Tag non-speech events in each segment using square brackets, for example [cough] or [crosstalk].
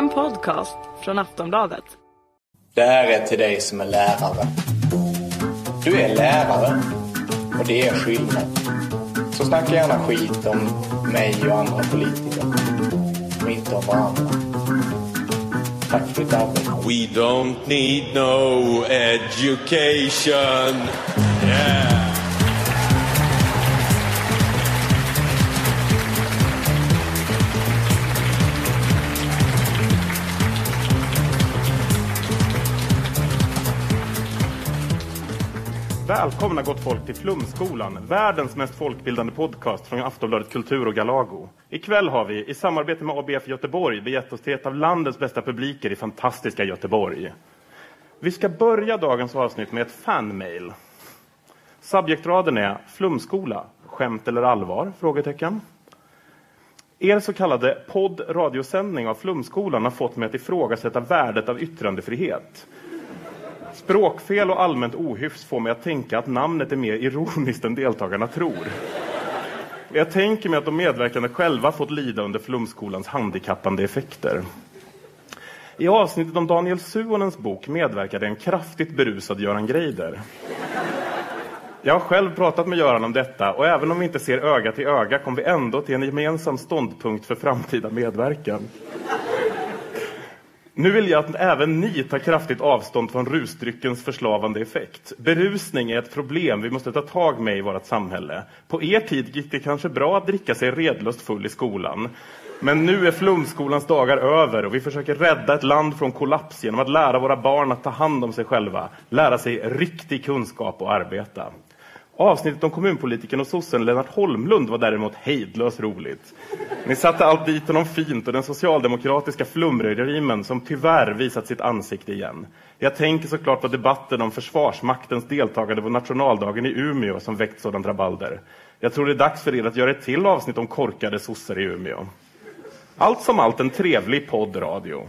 En podcast från Aftonbladet. Det här är till dig som är lärare. Du är lärare och det är skillnad. Så snacka gärna skit om mig och andra politiker. Och inte om varandra. Tack för ditt arbete. We don't need no education. Välkomna gott folk till Flumskolan, världens mest folkbildande podcast från Aftonbladet Kultur och Galago. Ikväll har vi, i samarbete med ABF Göteborg, begett oss till ett av landets bästa publiker i fantastiska Göteborg. Vi ska börja dagens avsnitt med ett fanmail. Subjektraden är Flumskola, skämt eller allvar? Frågetecken. Er så kallade podd-radiosändning av Flumskolan har fått mig att ifrågasätta värdet av yttrandefrihet. Språkfel och allmänt ohyfs får mig att tänka att namnet är mer ironiskt än deltagarna tror. Jag tänker mig att de medverkande själva fått lida under Flumskolans handikappande effekter. I avsnittet om Daniel Suonens bok medverkade en kraftigt berusad Göran Greider. Jag har själv pratat med Göran om detta och även om vi inte ser öga till öga kom vi ändå till en gemensam ståndpunkt för framtida medverkan. Nu vill jag att även ni tar kraftigt avstånd från rusdryckens förslavande effekt. Berusning är ett problem vi måste ta tag med i vårt samhälle. På er tid gick det kanske bra att dricka sig redlöst full i skolan. Men nu är flumskolans dagar över och vi försöker rädda ett land från kollaps genom att lära våra barn att ta hand om sig själva. Lära sig riktig kunskap och arbeta. Avsnittet om kommunpolitiken och sossen Lennart Holmlund var däremot hejdlöst roligt. Ni satte allt dit honom fint och den socialdemokratiska flumregimen som tyvärr visat sitt ansikte igen. Jag tänker såklart på debatten om Försvarsmaktens deltagande på nationaldagen i Umeå som väckt sådant rabalder. Jag tror det är dags för er att göra ett till avsnitt om korkade sossar i Umeå. Allt som allt en trevlig poddradio.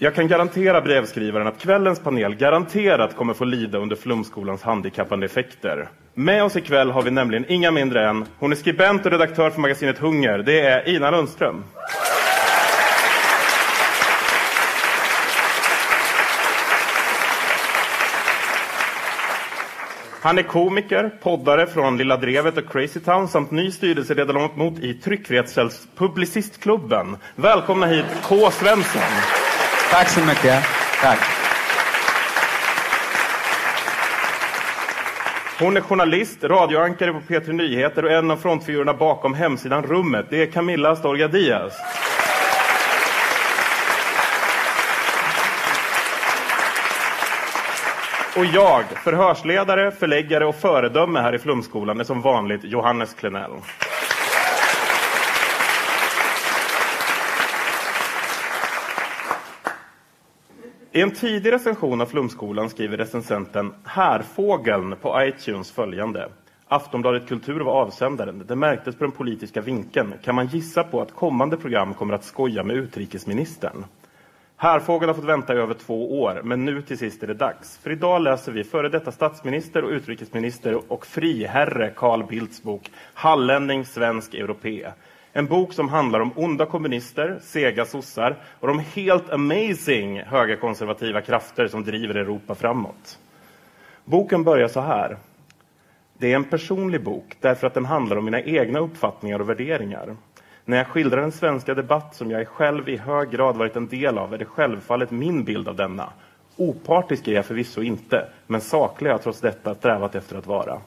Jag kan garantera brevskrivaren att kvällens panel garanterat kommer få lida under Flumskolans handikappande effekter. Med oss ikväll har vi nämligen inga mindre än, hon är skribent och redaktör för magasinet Hunger, det är Ina Lundström. Han är komiker, poddare från Lilla Drevet och Crazy Town samt ny styrelseledamot i Tryckfrihetsklubben. Välkomna hit K. Svensson. Tack så mycket. Tack. Hon är journalist, radioankare på P3 Nyheter och en av frontfigurerna bakom hemsidan Rummet. Det är Camilla Astorga Diaz. Och jag, förhörsledare, förläggare och föredöme här i Flumskolan är som vanligt Johannes Klenell. I en tidig recension av Flumskolan skriver recensenten Härfågeln på iTunes följande. Aftonbladet Kultur var avsändaren. Det märktes på den politiska vinkeln. Kan man gissa på att kommande program kommer att skoja med utrikesministern? Härfågeln har fått vänta i över två år, men nu till sist är det dags. För idag läser vi före detta statsminister och utrikesminister och friherre Carl Bildts bok Hallänning, svensk, europé. En bok som handlar om onda kommunister, sega sossar och de helt amazing högerkonservativa krafter som driver Europa framåt. Boken börjar så här. Det är en personlig bok därför att den handlar om mina egna uppfattningar och värderingar. När jag skildrar den svenska debatt som jag själv i hög grad varit en del av är det självfallet min bild av denna. Opartisk är jag förvisso inte, men saklig har jag trots detta strävat efter att vara.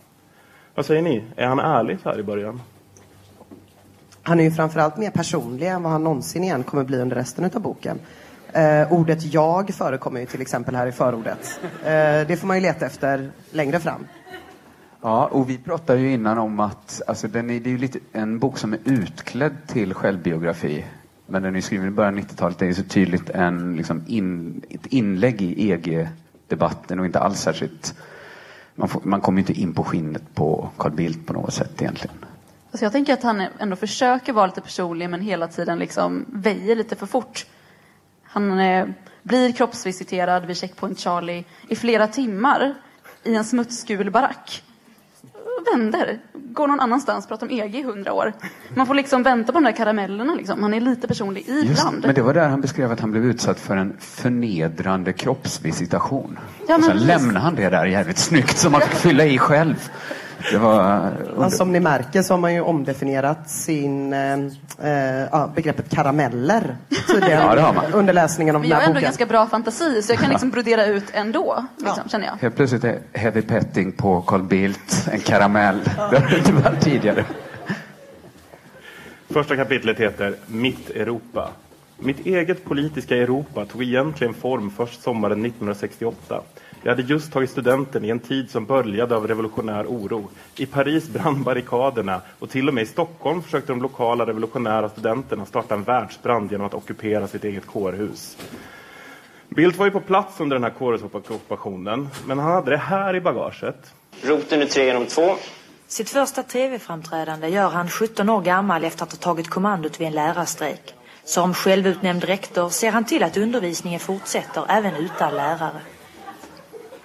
Vad säger ni? Är han ärlig så här i början? Han är ju framförallt mer personlig än vad han någonsin igen kommer bli under resten av boken. Eh, ordet jag förekommer ju till exempel här i förordet. Eh, det får man ju leta efter längre fram. Ja, och vi pratade ju innan om att alltså, den är, det är ju lite en bok som är utklädd till självbiografi. Men den är skriven i början av 90-talet. Det är ju så tydligt en, liksom in, ett inlägg i EG-debatten och inte alls särskilt... Man, får, man kommer inte in på skinnet på Carl Bildt på något sätt egentligen. Alltså jag tänker att han ändå försöker vara lite personlig men hela tiden liksom väjer lite för fort. Han eh, blir kroppsvisiterad vid Checkpoint Charlie i flera timmar i en smutsgul barack. vänder, går någon annanstans, pratar om EG i hundra år. Man får liksom vänta på de där karamellerna liksom. Man är lite personlig Just, ibland. men det var där han beskrev att han blev utsatt för en förnedrande kroppsvisitation. Ja, och sen lämnade han det där jävligt snyggt som man fick fylla i själv. Det var... Men som ni märker så har man ju omdefinierat sin, eh, eh, ja, begreppet karameller tydligen Ja, det har man. under läsningen av den jag har här ändå boken. ganska bra fantasi så jag kan liksom brodera ut ändå, liksom, känner jag. Helt plötsligt är heavy petting på Carl Bildt en karamell. Det har det inte varit tidigare. Första kapitlet heter Mitt Europa. Mitt eget politiska Europa tog egentligen form först sommaren 1968. Jag hade just tagit studenten i en tid som började av revolutionär oro. I Paris brann barrikaderna och till och med i Stockholm försökte de lokala revolutionära studenterna starta en världsbrand genom att ockupera sitt eget kårhus. Bildt var ju på plats under den här kårhusockupationen, men han hade det här i bagaget. Roten är 3 genom 2. Sitt första tv-framträdande gör han 17 år gammal efter att ha tagit kommandot vid en lärarstrejk. Som självutnämnd rektor ser han till att undervisningen fortsätter även utan lärare.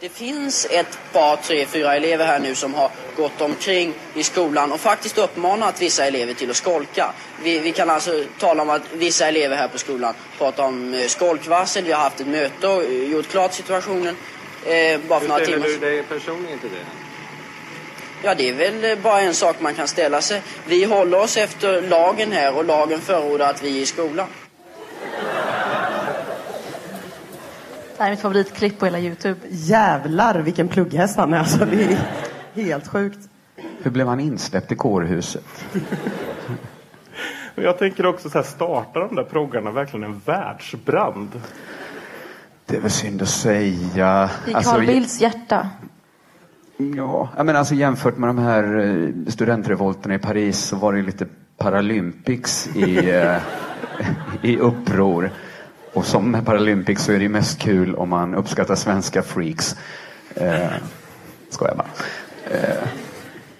Det finns ett par, tre, fyra elever här nu som har gått omkring i skolan och faktiskt uppmanat vissa elever till att skolka. Vi, vi kan alltså tala om att vissa elever här på skolan pratar om eh, skolkvarsel. Vi har haft ett möte och eh, gjort klart situationen eh, bara för några timmar sedan. dig personligen till det? Ja, det är väl eh, bara en sak man kan ställa sig. Vi håller oss efter lagen här och lagen förordar att vi är i skolan. Det här är mitt favoritklipp på hela Youtube. Jävlar vilken plugghäst han är alltså. Det är helt sjukt. Hur blev han insläppt i kårhuset? Och jag tänker också så här, startar de där proggarna verkligen en världsbrand? Det är väl synd att säga. I Alltså, Carl Bildts hjärta. Ja, jag menar alltså jämfört med de här eh, studentrevolterna i Paris så var det ju lite Paralympics i, eh, [laughs] i uppror. Och som med Paralympics så är det mest kul om man uppskattar svenska freaks. Eh, skojar bara.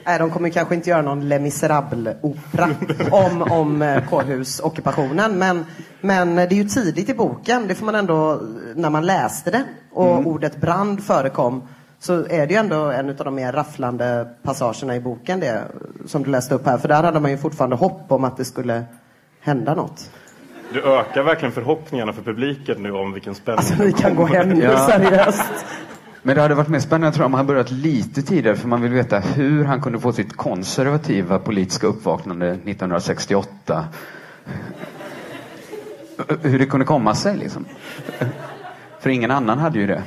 Nej, de kommer kanske inte göra någon Les Misérables-opera om, om eh, kårhusockupationen. Men, men det är ju tidigt i boken, det får man ändå, när man läste det och ordet brand förekom, så är det ju ändå en av de mer rafflande passagerna i boken, det som du läste upp här. För där hade man ju fortfarande hopp om att det skulle hända något. Du ökar verkligen förhoppningarna för publiken nu om vilken spänning Alltså vi kan gå hem nu, Ja. seriöst. Men det hade varit mer spännande tror jag, om han börjat lite tidigare för man vill veta hur han kunde få sitt konservativa politiska uppvaknande 1968. Hur det kunde komma sig liksom. För ingen annan hade ju det.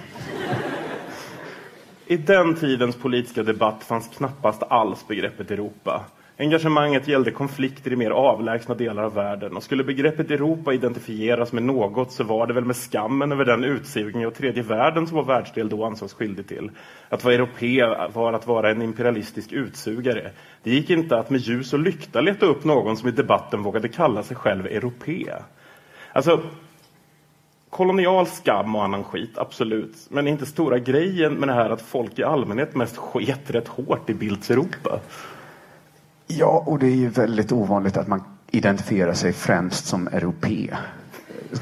I den tidens politiska debatt fanns knappast alls begreppet Europa. Engagemanget gällde konflikter i mer avlägsna delar av världen och skulle begreppet Europa identifieras med något så var det väl med skammen över den utsugning av tredje världen som vår världsdel då ansågs skyldig till. Att vara europé var att vara en imperialistisk utsugare. Det gick inte att med ljus och lykta leta upp någon som i debatten vågade kalla sig själv europé. Alltså, kolonial skam och annan skit, absolut. Men är inte stora grejen med det här att folk i allmänhet mest sket rätt hårt i Bildts Europa? Ja, och det är ju väldigt ovanligt att man identifierar sig främst som europé.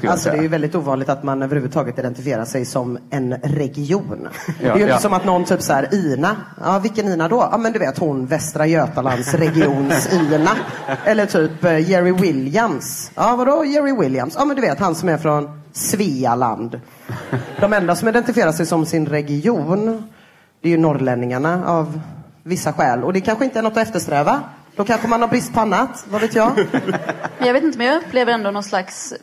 Alltså det är ju väldigt ovanligt att man överhuvudtaget identifierar sig som en region. det är ju ja. inte som att någon typ så här, Ina, ja vilken Ina då? Ja men du vet hon Västra Götalands regions [laughs] Ina. Eller typ eh, Jerry Williams. Ja vadå Jerry Williams? Ja men du vet han som är från Svealand. De enda som identifierar sig som sin region, det är ju norrlänningarna av vissa skäl. Och det kanske inte är något att eftersträva. Då kanske man har brist på annat, vad vet jag? [laughs] Jag vet inte, men jag upplever ändå någon slags...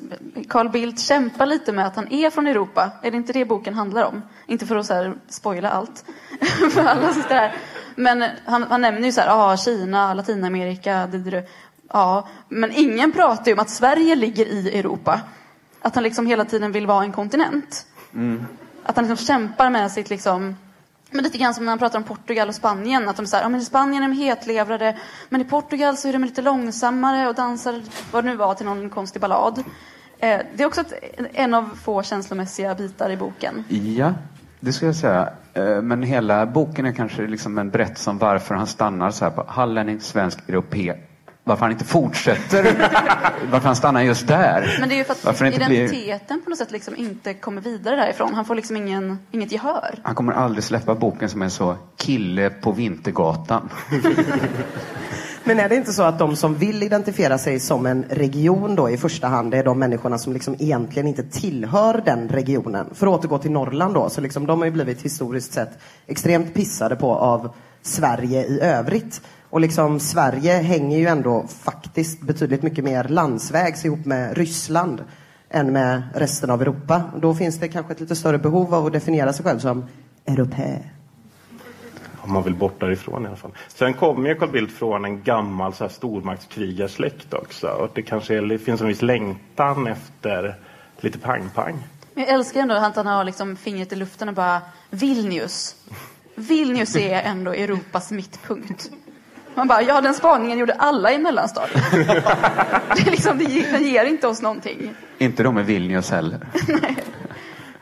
Carl Bildt kämpar lite med att han är från Europa. Är det inte det boken handlar om? Inte för att så här, spoila allt [laughs] för alla som sitter här. Men han, han nämner ju så här, ah, Kina, Latinamerika, det. Ja, men ingen pratar ju om att Sverige ligger i Europa. Att han liksom hela tiden vill vara en kontinent. Att han liksom kämpar med sitt liksom men lite grann som när han pratar om Portugal och Spanien. Att de säger, ja men i Spanien är de hetlevrade. Men i Portugal så är de lite långsammare och dansar vad det nu var till någon konstig ballad. Eh, det är också ett, en av få känslomässiga bitar i boken. Ja, det skulle jag säga. Eh, Men hela boken är kanske liksom en berättelse om varför han stannar så här på hallänning, svensk, europé varför han inte fortsätter. [laughs] varför han stannar just där. Men det är ju för att Varför det inte blir- identiteten på något sätt liksom inte kommer vidare därifrån. Han får liksom ingen, inget gehör. Han kommer aldrig släppa boken som är så kille på Vintergatan. [laughs] Men är det inte så att de som vill identifiera sig som en region då i första hand är de människorna som liksom egentligen inte tillhör den regionen? För att återgå till Norrland då, så liksom de har ju blivit historiskt sett extremt pissade på av Sverige i övrigt. Och liksom Sverige hänger ju ändå faktiskt betydligt mycket mer landsvägs ihop med Ryssland än med resten av Europa. Och Då finns det kanske ett lite större behov av att definiera sig själv som europé. Om man vill bort därifrån i alla fall. Sen kommer ju Carl Bildt från en gammal så här, stormaktskrigarsläkt också. Och det kanske är, det finns en viss längtan efter lite pang-pang. Men jag älskar ändå att han har liksom fingret i luften och bara Vilnius. Vilnius är ändå Europas mittpunkt. Man bara, ja den spaningen gjorde alla i mellanstadiet. [laughs] Det, är liksom, det, den ger inte oss någonting. Inte de med Vilnius heller. [laughs]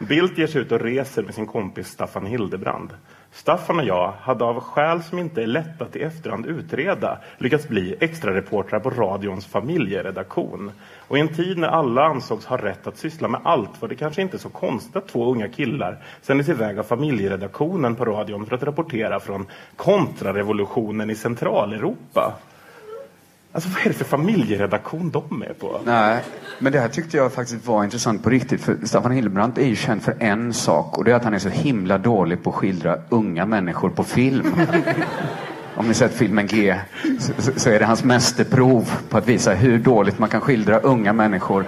Bildt ger sig ut och reser med sin kompis Staffan Hildebrand. Staffan och jag hade av skäl som inte är lätta att i efterhand utreda lyckats bli extra reportrar på radions familjeredaktion. Och i en tid när alla ansågs ha rätt att syssla med allt var det kanske inte så konstigt att två unga killar sändes iväg av familjeredaktionen på radion för att rapportera från kontrarevolutionen i Centraleuropa. Alltså vad är det för familjeredaktion de är på? Nej, men det här tyckte jag faktiskt var intressant på riktigt. För Staffan Hildebrandt är ju känd för en sak och det är att han är så himla dålig på att skildra unga människor på film. [laughs] Om ni sett filmen G så, så- är det hans mästerprov på att visa hur dåligt man kan skildra unga människor.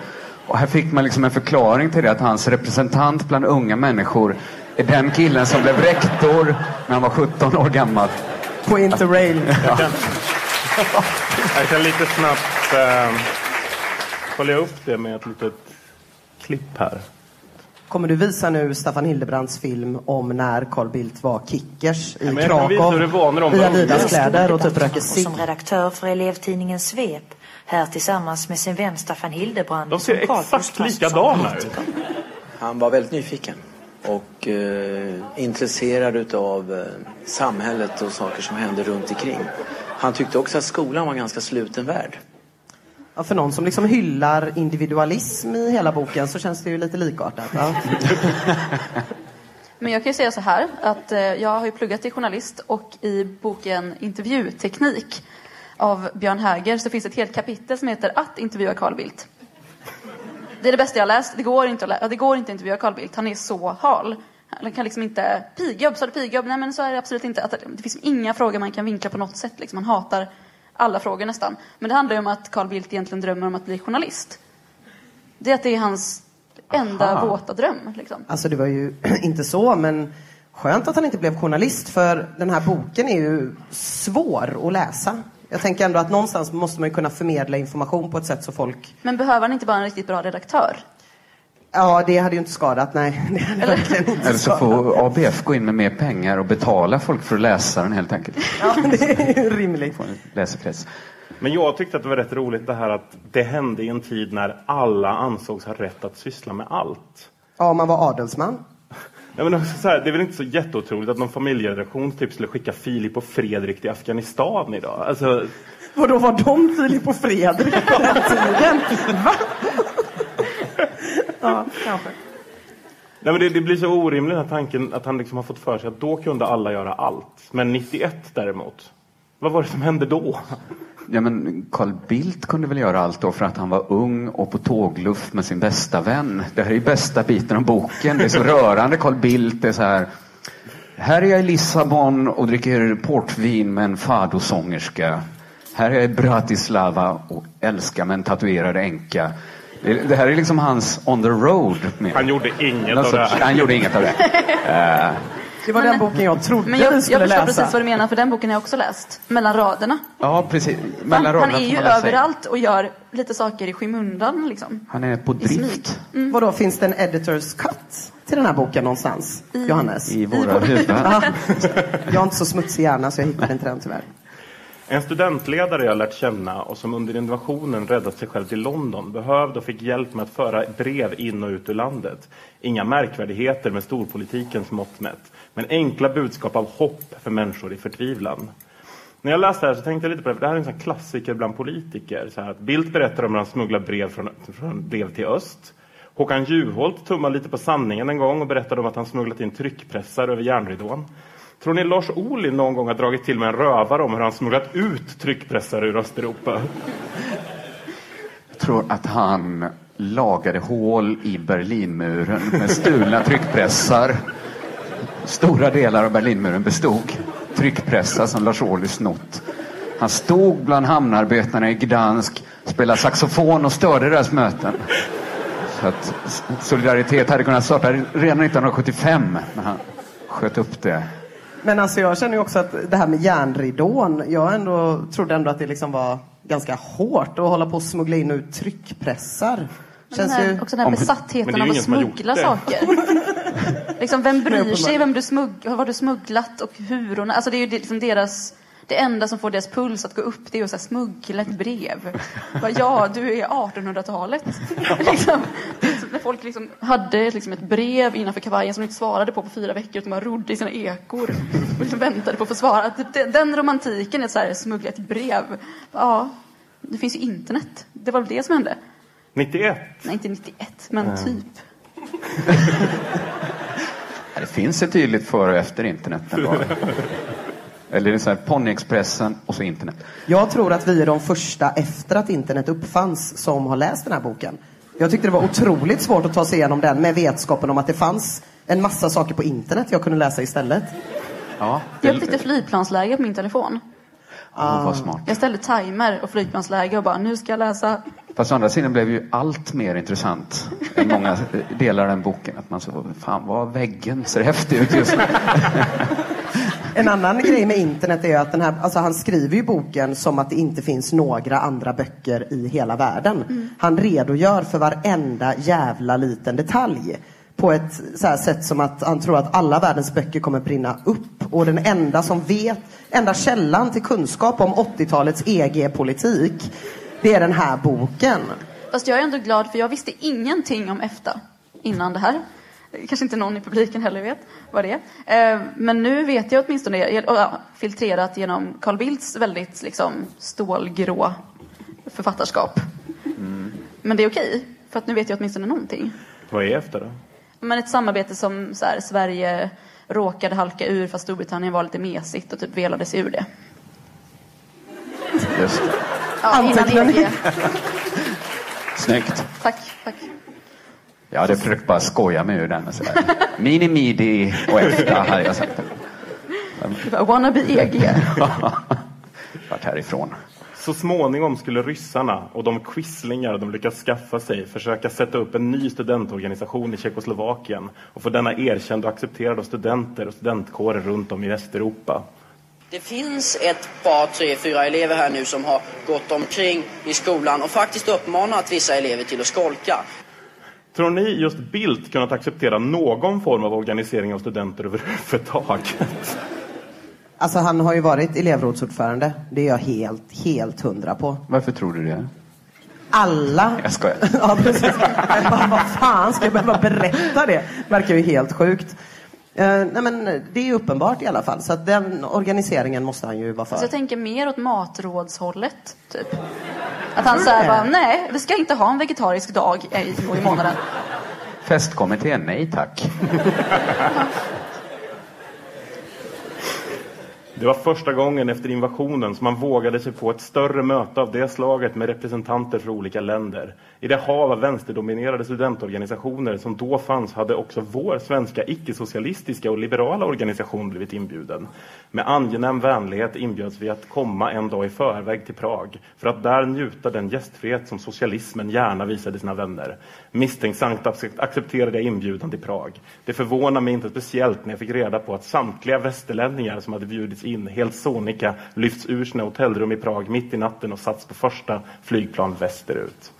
Och här fick man liksom en förklaring till det att hans representant bland unga människor är den killen som blev rektor när han var 17 år gammal. På Interrail. [laughs] Jag kan lite snabbt eh, följa upp det med ett litet klipp här. Kommer du visa nu Staffan Hildebrands film om när Carl Bildt var kickers i visa Krakow hur det var när de i Adidas-kläder och typ röker cigg? som redaktör för elevtidningen Svep. Här tillsammans med sin vän Staffan Hildebrand. De ser som Carl exakt likadana politiker. Han var väldigt nyfiken och eh, intresserad utav eh, samhället och saker som hände runt omkring. Han tyckte också att skolan var en ganska sluten värld. Ja, för någon som liksom hyllar individualism i hela boken så känns det ju lite likartat. Ja. [laughs] Men jag kan ju säga så här att eh, jag har ju pluggat till journalist och i boken Intervjuteknik av Björn Häger så finns ett helt kapitel som heter Att intervjua Carl Bildt. Det är det bästa jag har läst. Det går inte att, lä- ja, det går inte att intervjua Carl Bildt. Han är så hal. Han kan liksom inte... Pigjobb, sa du pigjobb? Nej men så är det absolut inte. Att det, finns inga frågor man kan vinkla på något sätt. Liksom. Han hatar alla frågor nästan. Men det handlar ju om att Carl Bildt egentligen drömmer om att bli journalist. Det är att det är hans enda Aha. våta dröm. Liksom. Alltså det var ju [clears throat] inte så, men skönt att han inte blev journalist för den här boken är ju svår att läsa. Jag tänker ändå att någonstans måste man ju kunna förmedla information på ett sätt så folk... Men behöver han inte bara en riktigt bra redaktör? Ja, det hade ju inte skadat, nej. [laughs] Det hade verkligen inte Eller så får ABF gå in med mer pengar och betala folk för att läsa den helt enkelt. [laughs] Ja, det är ju rimligt. Läsekrets. Men jag tyckte att det var rätt roligt det här att det hände i en tid när alla ansågs ha rätt att syssla med allt. Ja, man var adelsman. [laughs] Ja, men så här, det är väl inte så jätteotroligt att någon familjeredaktion typ skulle skicka Filip och Fredrik till Afghanistan idag? Alltså, Vadå, var de Filip och Fredrik på den tiden? Va? Ja, kanske. nej, men det, det blir så orimligt den här tanken att han liksom har fått för sig att då kunde alla göra allt. Men 91 däremot, vad var det som hände då? Ja, men Carl Bildt kunde väl göra allt då för att han var ung och på tågluft med sin bästa vän. Det här är ju bästa biten av boken. Det är så [laughs] rörande. Carl Bildt är så här. Här är jag i Lissabon och dricker portvin med en fadosångerska. Här är jag i Bratislava och älskar med en tatuerad änka. Det, här är liksom hans on the road. Med. Han gjorde inget Alltså, av det här. Han gjorde inget av det. [laughs] Eh, Det var den boken jag trodde Men jag, jag skulle förstår läsa. precis vad du menar, för den boken har jag också läst. Mellan raderna. ja, precis. Han, Mellan han raderna är får ju överallt och gör lite saker i skymundan. Liksom. Han är på I drift. Vadå, finns det en editors cut till den här boken någonstans? Johannes? I våra huvuden. [laughs] Ja. Jag har inte så smutsig hjärna så jag hittade inte den tyvärr. En studentledare jag lärt känna och som under invasionen räddat sig själv till London behövde och fick hjälp med att föra brev in och ut ur landet. Inga märkvärdigheter med storpolitikens mått mätt, men enkla budskap av hopp för människor i förtvivlan. När jag läste det här så tänkte jag lite på det, för det här är en sån klassiker bland politiker. Så här, att Bildt berättar om hur han smugglar brev från, från brev till öst. Håkan Juholt tummar lite på sanningen en gång och berättade om att han smugglat in tryckpressar över järnridån. Tror ni Lars Ohly någon gång har dragit till med en rövare om hur han smugglat ut tryckpressar ur Östeuropa? Jag tror att han lagade hål i Berlinmuren med stulna tryckpressar. Stora delar av Berlinmuren bestod tryckpressar som Lars Ohly snott. Han stod bland hamnarbetarna i Gdansk, spelade saxofon och störde deras möten. Så att Solidaritet hade kunnat starta redan 1975 när han sköt upp det. Men alltså jag känner ju också att det här med järnridån, jag ändå, trodde ändå att det liksom var ganska hårt att hålla på och smuggla in ut tryckpressar. Den här, också den här besattheten av att smuggla saker. liksom, vem [laughs] bryr sig vem du smugg, vad du smugglat och hur? Och, alltså, det är ju det- liksom deras, det enda som får deras puls att gå upp det är att så här, smuggla ett brev. Bara, ja, du är 1800-talet. [laughs] liksom, när folk liksom hade liksom ett brev innanför kavajen som de inte svarade på på fyra veckor utan bara rodde i sina ekor och liksom väntade på att få svara. Typ det- Den romantiken är så här, smuggla ett brev. Ja, det finns ju internet. Det var väl det som hände. 91? Nej, inte 91, men typ. [laughs] Ja, Det finns ett tydligt före och efter internet. [laughs] Eller det är så här Ponyexpressen och så internet. Jag tror att vi är de första efter att internet uppfanns som har läst den här boken. Jag tyckte det var otroligt svårt att ta sig igenom den med vetskapen om att det fanns en massa saker på internet jag kunde läsa istället. Ja, Jag upptäckte flygplansläge på min telefon. oh, vad smart. Jag ställde timer och flygplansläge och bara, nu ska jag läsa. Fast å andra sidan blev ju allt mer intressant än många delar av den boken. Att man så, fan vad väggen ser häftig ut just nu. [laughs] En annan grej med internet är att den här, alltså han skriver ju boken som att det inte finns några andra böcker i hela världen. Han redogör för varenda jävla liten detalj. På ett så här sätt som att han tror att alla världens böcker kommer brinna upp. Och den enda som vet, enda källan till kunskap om 80-talets EG-politik, det är den här boken. Fast jag är ändå glad för jag visste ingenting om EFTA innan det här. Kanske inte någon i publiken heller vet vad det är. Eh, Men nu vet jag åtminstone, filtrerat genom Carl Bildts väldigt liksom, stålgrå författarskap. Men det är okej, för att nu vet jag åtminstone någonting. Vad är efter då? Men ett samarbete som så här, Sverige råkade halka ur fast Storbritannien var lite mesigt och typ velade sig ur det. Just det. Ja, innan? EG. [laughs] Snyggt. Tack, tack. Jag hade försökt bara skoja mig ur den. och så här. Mini, midi och EFTA hade jag sagt. Wannabe EG. Vart härifrån. Så småningom skulle ryssarna och de quislingar de lyckats skaffa sig försöka sätta upp en ny studentorganisation i Tjeckoslovakien och få denna erkänd och accepterad av studenter och studentkårer runt om i Västeuropa. Det finns ett par, tre, fyra elever här nu som har gått omkring i skolan och faktiskt uppmanat vissa elever till att skolka. Tror ni just Bildt kunnat acceptera någon form av organisering av studenter överhuvudtaget? [laughs] Alltså han har ju varit elevrådsordförande. Det är jag helt, helt hundra på. Varför tror du det? Alla Jag skojar. [laughs] ja, precis. Men bara, vad fan ska jag behöva berätta det? Verkar ju helt sjukt. Eh, nej men det är ju uppenbart i alla fall. Så att den organiseringen måste han ju vara för. Så jag tänker mer åt matrådshållet, typ. Att han säger bara, nej, vi ska inte ha en vegetarisk dag i, i månaden. Festkommittén, nej tack. [laughs] Det var första gången efter invasionen som man vågade sig på ett större möte av det slaget med representanter för olika länder. I det hav av vänsterdominerade studentorganisationer som då fanns hade också vår svenska icke-socialistiska och liberala organisation blivit inbjuden. Med angenäm vänlighet inbjöds vi att komma en dag i förväg till Prag för att där njuta den gästfrihet som socialismen gärna visade sina vänner. Misstänksamt accepterade jag inbjudan till Prag. Det förvånar mig inte speciellt när jag fick reda på att samtliga västerlänningar som hade bjudits in helt sonika lyfts ur sina hotellrum i Prag mitt i natten och satts på första flygplan västerut.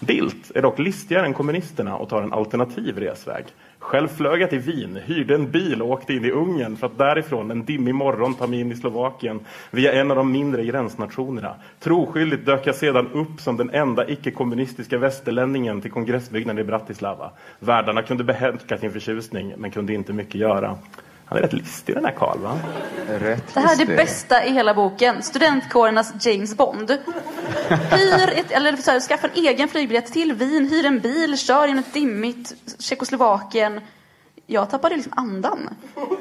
Bildt är dock listigare än kommunisterna och tar en alternativ resväg. Själv flög jag till Wien, hyrde en bil och åkte in i Ungern för att därifrån en dimmig morgon ta mig in i Slovakien via en av de mindre gränsnationerna. Troskyldigt dök jag sedan upp som den enda icke-kommunistiska västerlänningen till kongressbyggnaden i Bratislava. Värdarna kunde behärska sin förtjusning men kunde inte mycket göra. Han är rätt listig den här Karl va? Rätt Det här är det bästa i hela boken. Studentkårernas James Bond. Hyr ett, eller så här, skaffa en egen flygbiljett till Wien, hyr en bil, kör genom ett dimmigt Tjeckoslovakien. Jag tappade liksom andan.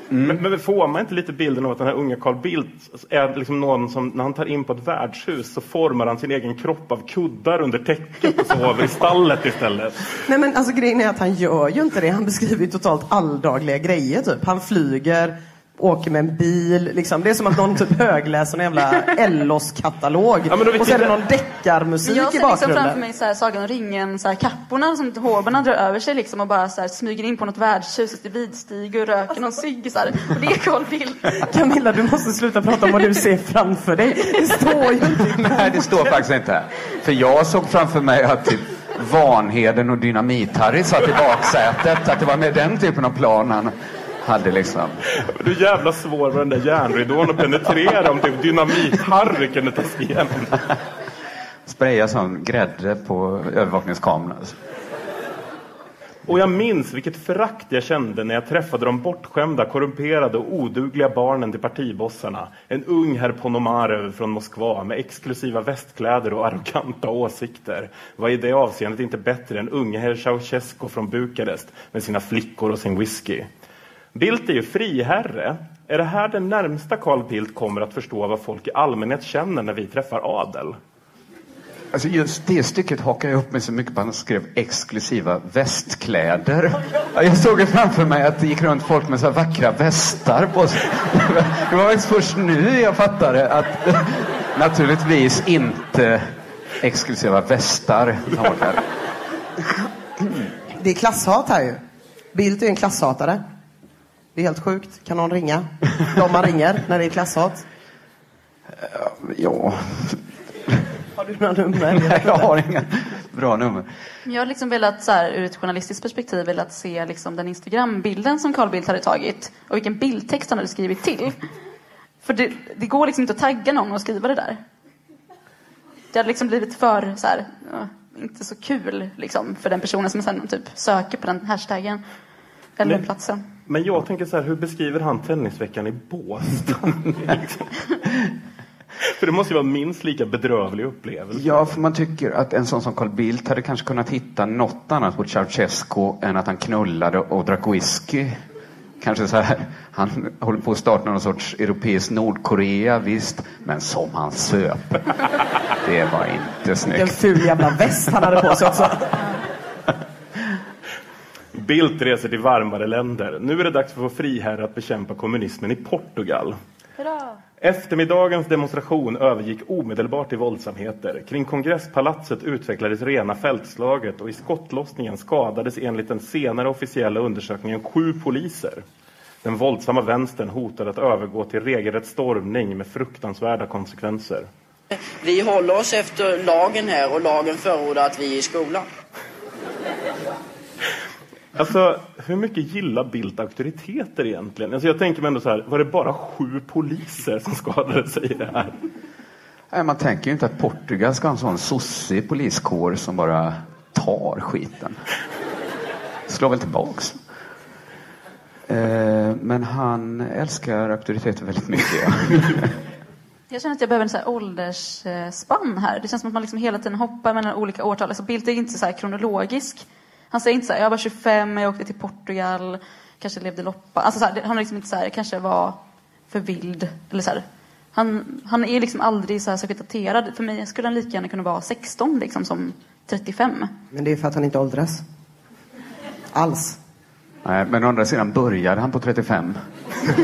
Men, men får man inte lite bilden av att den här unga Carl Bildt är liksom någon som när han tar in på ett värdshus så formar han sin egen kropp av kuddar under täcket och sover i stallet istället. Nej men alltså grejen är att han gör ju inte det. Han beskriver ju totalt alldagliga grejer typ. Han flyger, åker med en bil. Liksom. Det är som att någon typ högläser en jävla Ellos-katalog. Ja, och så är det jag- någon deckarmusik Jag i ser liksom bakgrunden. framför mig så här, Sagan om ringen, så här, kapporna som hoberna drar över sig liksom och bara så här, smyger in på något värdshus, sitter vidstiger och röker någon cigg. Och det är Carl Bildt. Camilla, du måste sluta prata om vad du ser framför dig. Det står ju inte. Nej, det står faktiskt inte. För jag såg framför mig att typ Vanheden och Dynamit-Harry satt i baksätet. Att det var med den typen av plan han hade liksom. Du är jävla svår med den där järnridån att penetrera om typ dynamit-Harry kunde ta sig igenom. Spraya sån grädde på övervakningskameran. Och jag minns vilket förakt jag kände när jag träffade de bortskämda, korrumperade och odugliga barnen till partibossarna. En ung herr Ponomarev från Moskva med exklusiva västkläder och arroganta åsikter var i det avseendet inte bättre än unge herr Ceausescu från Bukarest med sina flickor och sin whisky. Bildt är ju friherre. Är det här det närmsta Carl Bildt kommer att förstå vad folk i allmänhet känner när vi träffar adel? Alltså just det stycket hakar jag upp mig så mycket på. Han skrev exklusiva västkläder. Ja, Jag såg ju framför mig att det gick runt folk med så här vackra västar på sig. Det var faktiskt först nu jag fattade att naturligtvis inte exklusiva västar. Det är klasshat här ju. Bildt är en klasshatare. Det är helt sjukt. Kan någon ringa? De man ringer när det är klasshat. Ja, Har du några nummer? [laughs] nej, jag har inga bra nummer. Men Jag har liksom velat, så här, ur ett journalistiskt perspektiv, velat se liksom, den Instagram-bilden som Carl Bildt hade tagit och vilken bildtext han hade skrivit till. För det, det går liksom inte att tagga någon och skriva det där. Det hade liksom blivit för, så här, inte så kul liksom, för den personen som sen typ söker på den hashtaggen. Eller den platsen. Men jag tänker så här, hur beskriver han tennisveckan i Båstad? [laughs] För det måste ju vara minst lika bedrövlig upplevelse. Ja, för man tycker att en sån som Carl Bildt hade kanske kunnat hitta något annat på Ceausescu än att han knullade och drack whisky. Kanske så här, han håller på att starta någon sorts europeisk Nordkorea, visst, men som han söp. Det var inte Vilken snyggt. ful jävla väst han hade på sig också. Bildt reser till varmare länder. Nu är det dags för vår friherre att bekämpa kommunismen i Portugal. Hurra! Eftermiddagens demonstration övergick omedelbart i våldsamheter. Kring kongresspalatset utvecklades rena fältslaget och i skottlossningen skadades enligt den senare officiella undersökningen sju poliser. Den våldsamma vänstern hotade att övergå till regelrätt stormning med fruktansvärda konsekvenser. Vi håller oss efter lagen här och lagen förordar att vi är i skolan. Alltså, hur mycket gillar Bildt auktoriteter egentligen? Alltså, jag tänker mig ändå så här, var det bara sju poliser som skadade sig i det här? Nej, man tänker ju inte att Portugal ska ha en sån sossig poliskår som bara tar skiten. Slår väl tillbaks. Eh, Men han älskar auktoriteter väldigt mycket. Ja. [laughs] Jag känner att jag behöver en så här åldersspann här. Det känns som att man liksom hela tiden hoppar mellan olika årtal. Alltså Bildt är inte så här kronologisk. Han säger inte så här, jag var 25, jag åkte till Portugal, kanske levde loppa. Alltså så här, han är liksom inte så här, jag kanske var för vild. Eller så här. Han, han är liksom aldrig så här särskilt daterad. För mig skulle han lika gärna kunna vara 16 liksom som 35. Men det är för att han inte åldras. Alls. Nej, men å andra sidan började han på 35. [laughs]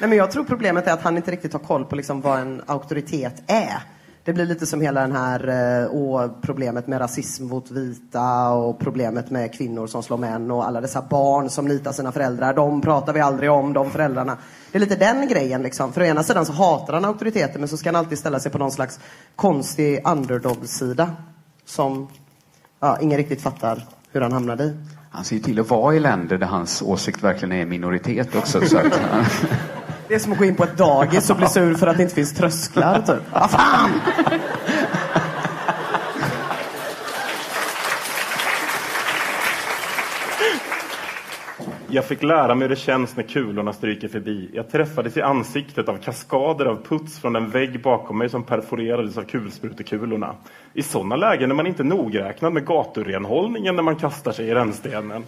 Nej, men jag tror problemet är att han inte riktigt har koll på liksom vad en auktoritet är. Det blir lite som hela den här eh, och problemet med rasism mot vita och problemet med kvinnor som slår män och alla dessa barn som nitar sina föräldrar. De pratar vi aldrig om, de föräldrarna. Det är lite den grejen liksom. För å ena sidan så hatar han auktoriteter men så ska han alltid ställa sig på någon slags konstig underdog-sida. Som ja, ingen riktigt fattar hur han hamnade i. Han ser ju till att vara i länder där hans åsikt verkligen är minoritet också. Så att, [laughs] Det är som att gå in på ett dagis och bli [laughs] sur för att det inte finns trösklar. Typ. Vad fan! Jag fick lära mig hur det känns när kulorna stryker förbi. Jag träffades i ansiktet av kaskader av puts från en vägg bakom mig som perforerades av kulsprutekulorna. I sådana lägen är man inte nogräknad med gaturenhållningen när man kastar sig i rännstenen.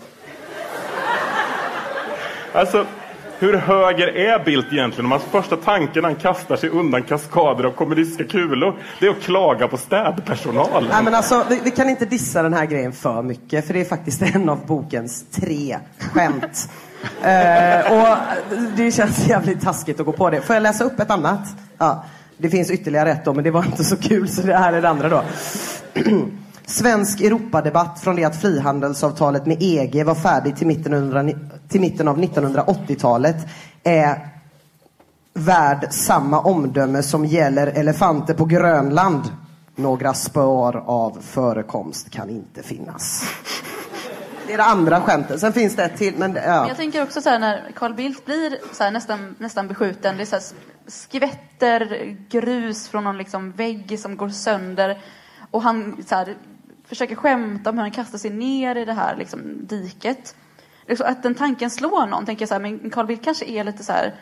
Alltså, hur höger är Bildt egentligen? Om hans första tanke när han kastar sig undan kaskader av kommunistiska kulor, det är att klaga på städpersonalen. Nej, men alltså, vi, vi kan inte dissa den här grejen för mycket, för det är faktiskt en av bokens tre skämt. [laughs] Eh, och det känns jävligt taskigt att gå på det. Får jag läsa upp ett annat? Ja, det finns ytterligare ett då, men det var inte så kul, så det här är det andra då. [clears throat] Svensk Europadebatt från det att frihandelsavtalet med EG var färdigt till mitten, till mitten av 1980-talet är värd samma omdöme som gäller elefanter på Grönland. Några spår av förekomst kan inte finnas. Det är det andra skämtet. Sen finns det ett till. Men, ja. Jag tänker också så här när Carl Bildt blir så här nästan, nästan beskjuten. Det är så här skvätter grus från någon liksom vägg som går sönder. Och han så här, försöker skämta om hur han kastar sig ner i det här liksom, diket. Liksom, att den tanken slår någon. Tänker jag så här, men Carl Bildt kanske är lite så här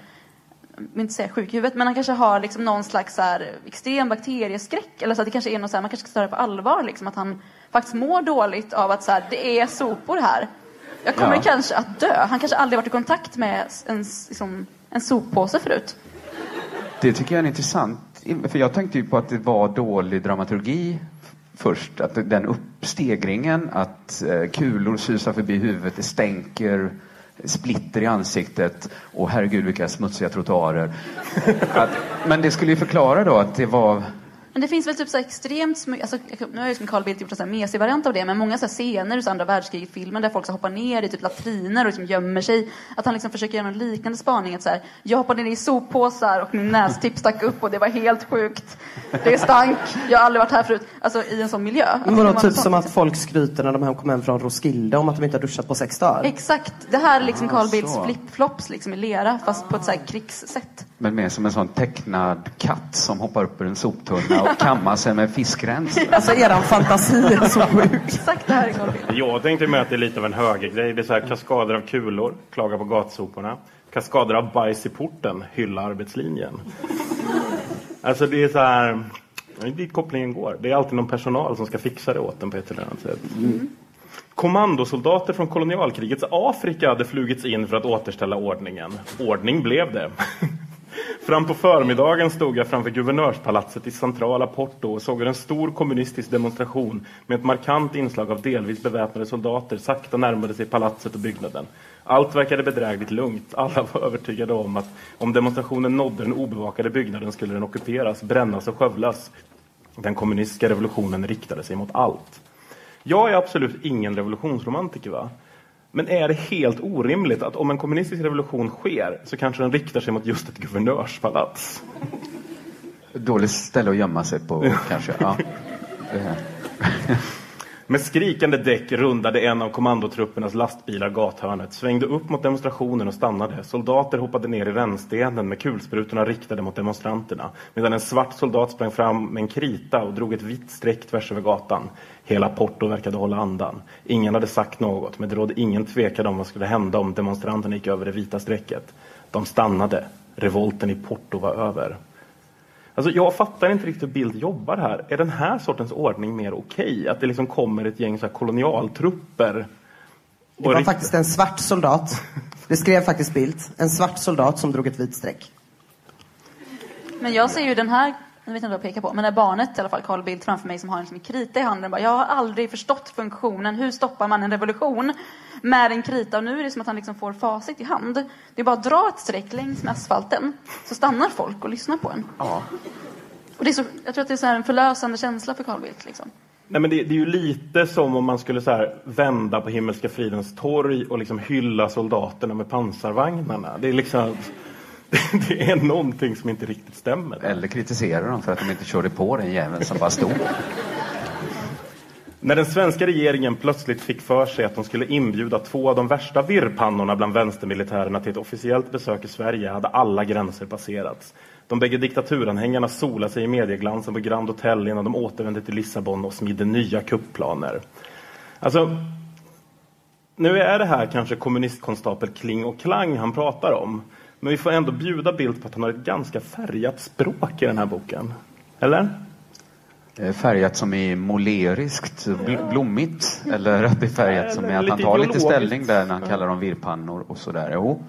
vill inte säga sjuk i huvudet, men han kanske har liksom någon slags så här, extrem bakterieskräck. Eller så att det kanske är något så här, man kanske ska ta det på allvar, liksom, att han faktiskt mår dåligt av att så här, det är sopor här. Jag kommer Ja. kanske att dö. Han kanske aldrig varit i kontakt med en, liksom, en soppåse förut. Det tycker jag är intressant. För jag tänkte ju på att det var dålig dramaturgi först. Att den uppstegringen, att eh, kulor susar förbi huvudet, det stänker, splitter i ansiktet och herregud vilka smutsiga trottoarer. [laughs] Att, men det skulle ju förklara då att det var men det finns väl typ så extremt smy- alltså, Nu har ju som Carl Bildt gjort en mesig variant av det, men många så här scener ur andra världskriget-filmer där folk så hoppar ner i typ latriner och liksom gömmer sig. Att han liksom försöker göra någon liknande spaning. Att så här, jag hoppade ner i soppåsar och min nästipp stack upp och det var helt sjukt. Det stank, jag har aldrig varit här förut. Alltså i en sån miljö. Det vadå, var typ som att folk skryter när de kommer hem från Roskilde om att de inte har duschat på sex dagar? Exakt. Det här är liksom Ah, Carl Bildts flip-flops liksom i lera, fast på ett så här krigssätt. Men mer som en sån tecknad katt som hoppar upp ur en soptunna och kammar sig med fiskrens. [laughs] Alltså eran fantasi är så sjuk. Exakt det här. Jag tänkte med att det är lite av en högergrej. Det är så här kaskader av kulor, klaga på gatsoporna. Kaskader av bajs i porten, hylla arbetslinjen. Alltså det är så här, det är dit kopplingen går. Det är alltid någon personal som ska fixa det åt en på ett eller annat sätt. Kommandosoldater från kolonialkrigets Afrika hade flugits in för att återställa ordningen. Ordning blev det. Fram på förmiddagen stod jag framför guvernörspalatset i centrala Porto och såg hur en stor kommunistisk demonstration med ett markant inslag av delvis beväpnade soldater sakta närmade sig palatset och byggnaden. Allt verkade bedrägligt lugnt. Alla var övertygade om att om demonstrationen nådde den obevakade byggnaden skulle den ockuperas, brännas och skövlas. Den kommunistiska revolutionen riktade sig mot allt. Jag är absolut ingen revolutionsromantiker va? Men är det helt orimligt att om en kommunistisk revolution sker så kanske den riktar sig mot just ett guvernörspalats? Dåligt ställe att gömma sig på kanske. Ja. [laughs] Med skrikande däck rundade en av kommandotruppernas lastbilar gathörnet, svängde upp mot demonstrationen och stannade. Soldater hoppade ner i rännstenen med kulsprutorna riktade mot demonstranterna. Medan en svart soldat sprang fram med en krita och drog ett vitt streck tvärs över gatan. Hela Porto verkade hålla andan. Ingen hade sagt något, men det rådde ingen tvekan om vad skulle hända om demonstranterna gick över det vita strecket. De stannade. Revolten i Porto var över. Alltså, jag fattar inte riktigt hur Bildt jobbar här. Är den här sortens ordning mer okej? Att det liksom kommer ett gäng så här kolonialtrupper? Det var faktiskt en svart soldat. Det skrev faktiskt Bildt. En svart soldat som drog ett vitt streck. Men jag ser ju den här, jag vet inte vad jag pekar på, men det här barnet i alla fall, Carl Bildt framför mig som har en liksom krita i handen. Bara, jag har aldrig förstått funktionen. Hur stoppar man en revolution med en krita? Och nu är det som att han liksom får facit i hand. Det är bara att dra ett streck längs med asfalten så stannar folk och lyssnar på en. Ja. Och det är så, jag tror att det är så en förlösande känsla för Carl Bildt. Liksom. Nej, men det, det är ju lite som om man skulle så här vända på Himmelska fridens torg och liksom hylla soldaterna med pansarvagnarna. Det är liksom... [laughs] Det är någonting som inte riktigt stämmer. där. Eller kritisera dem för att de inte körde på den jäveln som bara stod. När den svenska regeringen plötsligt fick för sig att de skulle inbjuda två av de värsta virrpannorna bland vänstermilitärerna till ett officiellt besök i Sverige hade alla gränser passerats. De bägge diktaturanhängarna solade sig i medieglansen på Grand Hotel innan de återvände till Lissabon och smidde nya kuppplaner. Alltså, Nu är det här kanske kommunistkonstapel Kling och Klang han pratar om. Men vi får ändå bjuda Bildt på att han har ett ganska färgat språk i den här boken. Eller? Eh, Färgat som i måleriskt, bl- blommigt? Eller att det är färgat som i att han tar lite ställning där när han kallar dem virrpannor och sådär? Jo,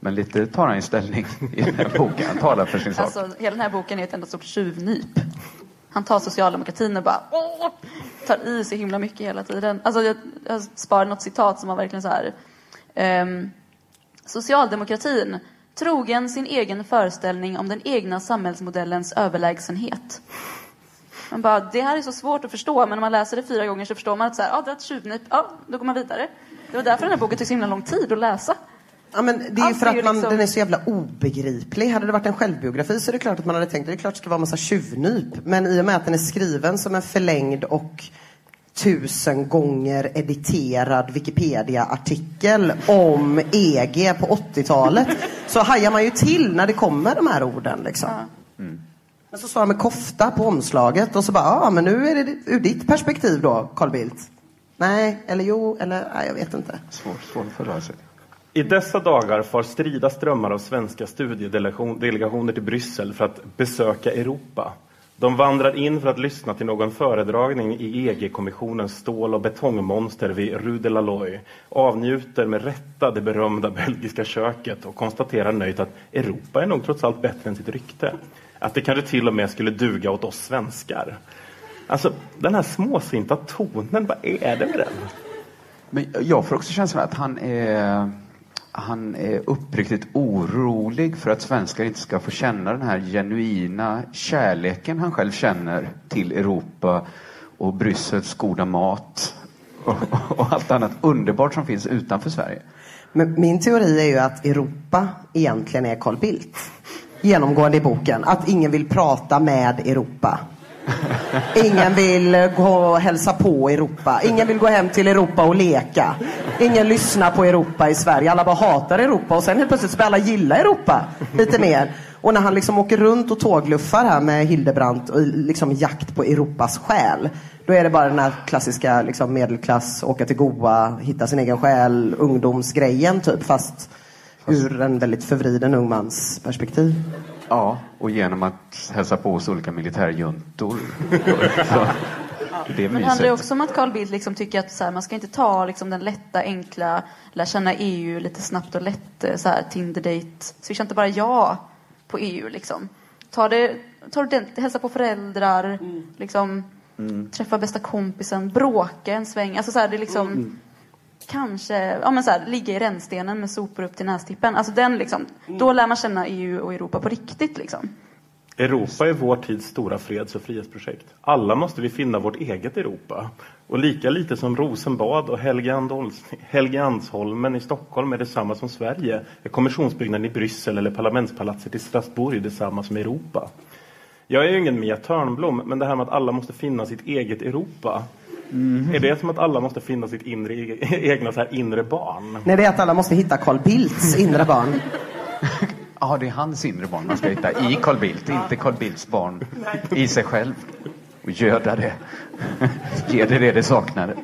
men lite tar han ju ställning i den här boken. Han talar för sin sak. Alltså, hela den här boken är ett enda stort tjuvnyp. Han tar socialdemokratin och bara åh, tar i så himla mycket hela tiden. Alltså, jag, jag sparar något citat som var verkligen så här. ehm, socialdemokratin, trogen sin egen föreställning om den egna samhällsmodellens överlägsenhet. Man bara, det här är så svårt att förstå, men när man läser det fyra gånger så förstår man att så här, ja, det är ett tjuvnyp, ja, då går man vidare. Det var därför den här boken tog så himla lång tid att läsa. Ja, men det är ju Allt för att man, liksom- den är så jävla obegriplig. Hade det varit en självbiografi så är det klart att man hade tänkt att det är klart det ska vara massa tjuvnyp. Men i och med att den är skriven som en förlängd och tusen gånger editerad Wikipedia-artikel om EG på 80-talet så hajar man ju till när det kommer de här orden. Liksom. Men så står han med kofta på omslaget och så bara, ja men nu är det ur ditt perspektiv då, Carl Bildt. Nej, eller jo, eller nej, jag vet inte. Svårt, svårt att förhålla sig. I dessa dagar far strida strömmar av svenska studiedelegationer till Bryssel för att besöka Europa. De vandrar in för att lyssna till någon föredragning i EG-kommissionens stål och betongmonster vid Rue de la Loi, avnjuter med rätta det berömda belgiska köket och konstaterar nöjt att Europa är nog trots allt bättre än sitt rykte. Att det kanske till och med skulle duga åt oss svenskar. Alltså, den här småsinta tonen, vad är det med den? Men jag får också känslan att han är, han är uppriktigt orolig för att svenskar inte ska få känna den här genuina kärleken han själv känner till Europa och Bryssels goda mat och, och allt annat underbart som finns utanför Sverige. Men min teori är ju att Europa egentligen är Carl Bildt. Genomgående i boken. Att ingen vill prata med Europa. Ingen vill eh, gå och hälsa på Europa. Ingen vill gå hem till Europa och leka. Ingen lyssnar på Europa i Sverige. Alla bara hatar Europa och sen helt plötsligt så börjar alla gilla Europa lite mer. Och när han liksom åker runt och tågluffar här med Hildebrandt och liksom jakt på Europas själ. Då är det bara den här klassiska liksom medelklass, åka till Goa, hitta sin egen själ, ungdomsgrejen typ. Fast ur en väldigt förvriden ung mans perspektiv. Ja, och genom att hälsa på hos olika militärjuntor. [laughs] Så, det är Men det handlar mysigt. också om att Carl Bildt liksom tycker att så här, man ska inte ta liksom, den lätta, enkla, lära känna EU lite snabbt och lätt, eh, så här, Tinder-date. Swisha inte bara ja på EU liksom. Ta det, ta det ordentligt, hälsa på föräldrar, liksom, träffa bästa kompisen, bråka en sväng. Alltså så här, det är liksom Kanske, ja men så här, ligga i rännstenen med sopor upp till nästippen. Alltså den liksom, då lär man känna EU och Europa på riktigt liksom. Europa är vår tids stora freds och frihetsprojekt. Alla måste vi finna vårt eget Europa. Och lika lite som Rosenbad och Helgeandsholmen i Stockholm är detsamma som Sverige är kommissionsbyggnaden i Bryssel eller parlamentspalatset i Strasbourg detsamma som Europa. Jag är ju ingen Mia Törnblom, men det här med att alla måste finna sitt eget Europa. Är det som att alla måste finna sitt inre, [laughs] egna så här inre barn? Nej, det är att alla måste hitta Carl Bildts inre barn. [laughs] Ja, det är hans inre barn man ska hitta i Carl Bildt, inte Carl Bildts barn i sig själv. Och göda det. [laughs] Ge det det det saknar.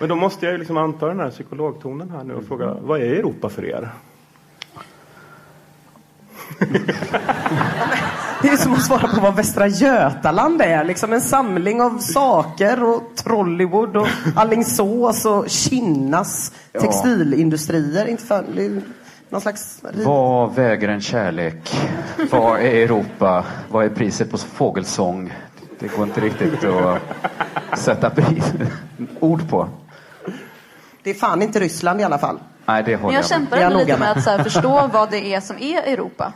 Men då måste jag ju liksom anta den här psykologtonen här nu och fråga, vad är Europa för er? Det är som att svara på vad Västra Götaland är. Liksom en samling av saker och Trollywood och Alingsås och Kinnas textilindustrier. Inte är någon slags... Vad väger en kärlek? Vad är Europa? Vad är priset på fågelsång? Det går inte riktigt att sätta pris, ord på. Det är fan inte Ryssland i alla fall. Nej, det Men håller jag jag kämpar Det är ändå jag lite med med. att så här, förstå [laughs] vad det är som är Europa.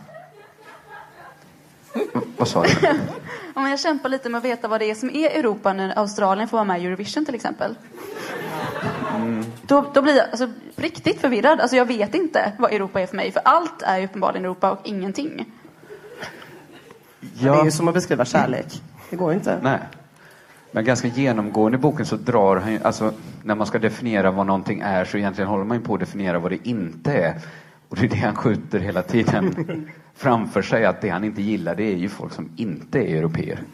med. Vad sa du? [laughs] Ja, men jag kämpar lite med att veta vad det är som är Europa när Australien får vara med i Eurovision till exempel. Då, då blir jag alltså, riktigt förvirrad. Alltså, jag vet inte vad Europa är för mig. För allt är ju uppenbarligen Europa och ingenting. Det är ju som att beskriva kärlek. Det går inte. Nej. Men ganska genomgående i boken så drar han ju, alltså när man ska definiera vad någonting är så egentligen håller man ju på att definiera vad det inte är. Och det är det han skjuter hela tiden [laughs] framför sig, att det han inte gillar det är ju folk som inte är europeer. [laughs]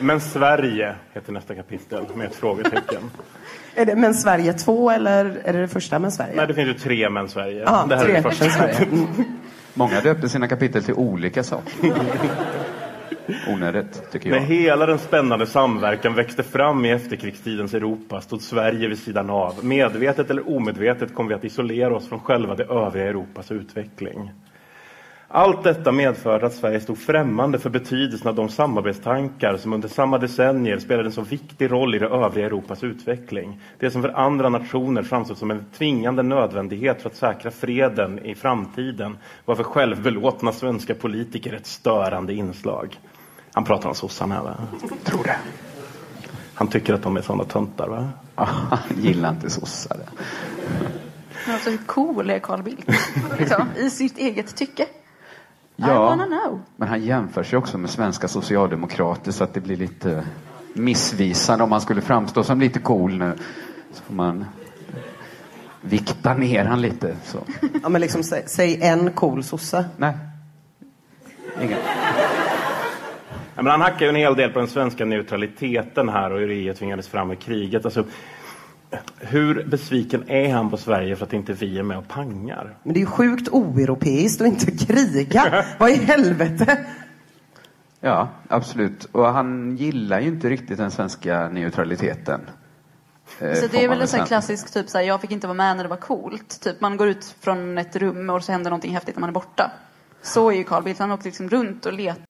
Men Sverige heter nästa kapitel med ett frågetecken. [laughs] Är det Men Sverige 2 eller är det det första Men Sverige? Nej, det finns ju tre Men Sverige. Aha, det här tre är det första. Många döpte sina kapitel till olika saker. Onödigt, tycker jag. När hela den spännande samverkan växte fram i efterkrigstidens Europa stod Sverige vid sidan av. Medvetet eller omedvetet kom vi att isolera oss från själva det övriga Europas utveckling. Allt detta medförde att Sverige stod främmande för betydelsen av de samarbetstankar som under samma decennier spelade en så viktig roll i det övriga Europas utveckling. Det som för andra nationer framstod som en tvingande nödvändighet för att säkra freden i framtiden var för självbelåtna svenska politiker ett störande inslag. Han pratar om sossarna här va? Tror det. Han tycker att de är sådana töntar va? Han gillar inte sossar. Men alltså, hur cool är Carl Bildt? Liksom, I sitt eget tycke. Ja, men han jämför sig också med svenska socialdemokrater så att det blir lite missvisande om han skulle framstå som lite cool nu. Så får man vikta ner han lite. Så. Ja, men liksom, säg, säg en cool sosse. Nej. Ingen. Ja, men han hackar ju en hel del på den svenska neutraliteten här och hur EU tvingades fram i kriget. Alltså, hur besviken är han på Sverige för att inte vi är med och pangar? Men det är ju sjukt oeuropeiskt att inte kriga. [laughs] Vad i helvete? Ja, absolut. Och han gillar ju inte riktigt den svenska neutraliteten. Eh, Så det är väl en sån klassisk typ såhär, jag fick inte vara med när det var coolt. Typ man går ut från ett rum och så händer någonting häftigt när man är borta. Så är ju Carl Bildt, han åker liksom runt och letar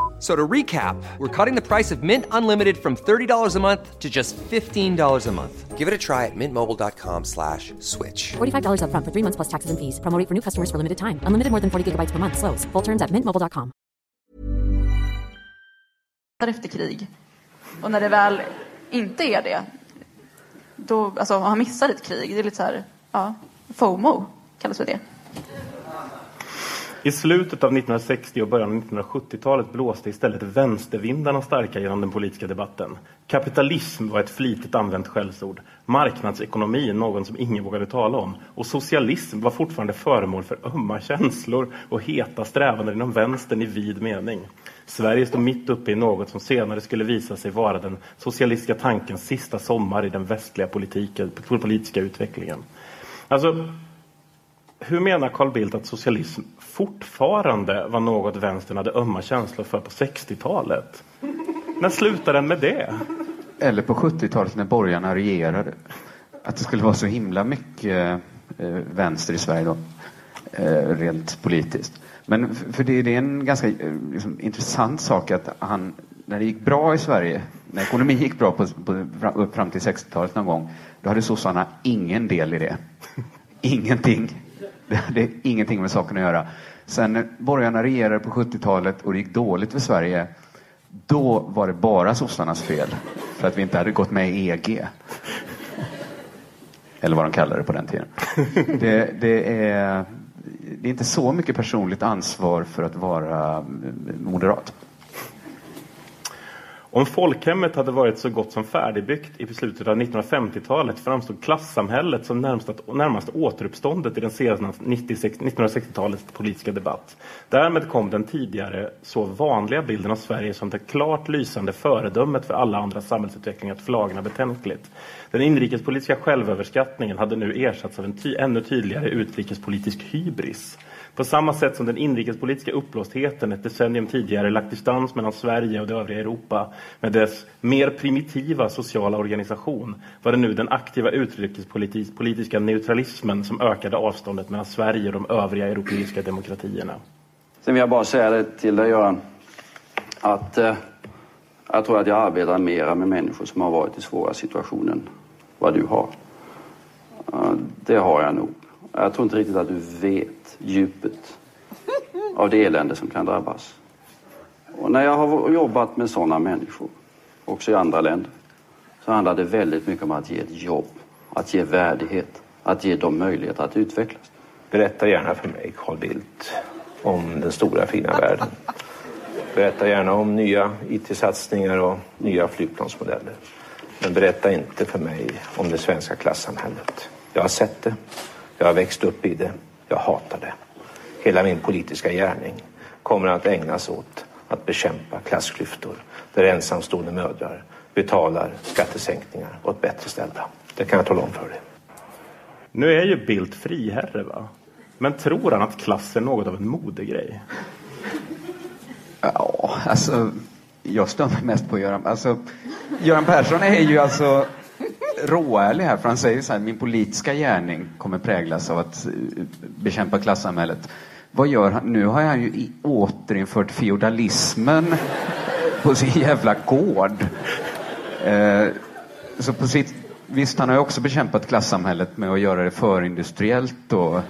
F- So to recap, we're cutting the price of Mint Unlimited from $30 a month to just $15 a month. Give it a try at mintmobile.com slash switch. $45 upfront for three months plus taxes and fees. Promo rate for new customers for limited time. Unlimited more than 40 gigabytes per month. Slows. Full terms at mintmobile.com. efter krig. Och när det väl inte är det, då, alltså han missar ett krig. Det är lite så här, ja, FOMO kallas för det. I slutet av 1960 och början av 1970-talet blåste istället vänstervindarna starka genom den politiska debatten. Kapitalism var ett flitigt använt skällsord. Marknadsekonomi, någon som ingen vågade tala om. Och socialism var fortfarande föremål för ömma känslor och heta strävanden inom vänstern i vid mening. Sverige stod mitt uppe i något som senare skulle visa sig vara den socialistiska tankens sista sommar i den västliga politiken, politiska utvecklingen. Alltså, hur menar Carl Bildt att socialism fortfarande var något vänstern hade ömma känslor för på 60-talet? När slutade den med det? Eller på 70-talet när borgarna regerade. Att det skulle vara så himla mycket eh, vänster i Sverige då. Eh, rent politiskt. Men för det, är en ganska eh, liksom, intressant sak att han, när det gick bra i Sverige, när ekonomin gick bra på, på, fram till 60-talet någon gång, då hade sossarna ingen del i det. Ingenting. Det hade ingenting med saken att göra. Sen när borgarna regerade på 70-talet och det gick dåligt för Sverige, då var det bara sossarnas fel. För att vi inte hade gått med i EG. Eller vad de kallade det på den tiden. Det, det, är, det är inte så mycket personligt ansvar för att vara moderat. Om folkhemmet hade varit så gott som färdigbyggt i slutet av 1950-talet framstod klassamhället som närmast, närmast återuppståndet i den senaste 1960-talets politiska debatt. Därmed kom den tidigare så vanliga bilden av Sverige som det klart lysande föredömet för alla andra samhällsutvecklingar att flagna betänkligt. Den inrikespolitiska självöverskattningen hade nu ersatts av en ty ännu tydligare utrikespolitisk hybris. På samma sätt som den inrikespolitiska uppblåstheten ett decennium tidigare lagt distans mellan Sverige och det övriga Europa med dess mer primitiva sociala organisation var det nu den aktiva utrikespolitiska neutralismen som ökade avståndet mellan Sverige och de övriga europeiska demokratierna. Sen vill jag bara säga det till dig Göran, att eh, jag tror att jag arbetar mera med människor som har varit i svåra situationer än vad du har. Det har jag nog. Jag tror inte riktigt att du vet djupet av det elände som kan drabbas. Och när jag har jobbat med sådana människor, också i andra länder, så handlar det väldigt mycket om att ge ett jobb, att ge värdighet, att ge dem möjlighet att utvecklas. Berätta gärna för mig, Carl Bildt, om den stora fina världen. Berätta gärna om nya IT-satsningar och nya flygplansmodeller. Men berätta inte för mig om det svenska klassamhället. Jag har sett det. Jag har växt upp i det. Jag hatar det. Hela min politiska gärning kommer att ägnas åt att bekämpa klassklyftor där ensamstående mödrar betalar skattesänkningar åt bättre ställda. Det kan jag tala om för dig. Nu är ju Bildt friherre, va? Men tror han att klass är något av en modegrej? Ja, alltså, jag stör mig mest på Göran. Alltså, Göran Persson är ju alltså råärlig här, för han säger så här, min politiska gärning kommer präglas av att eh, bekämpa klassamhället. Vad gör han? Nu har han ju återinfört feodalismen på sin jävla gård. Eh, så på sitt, visst, han har ju också bekämpat klassamhället med att göra det förindustriellt och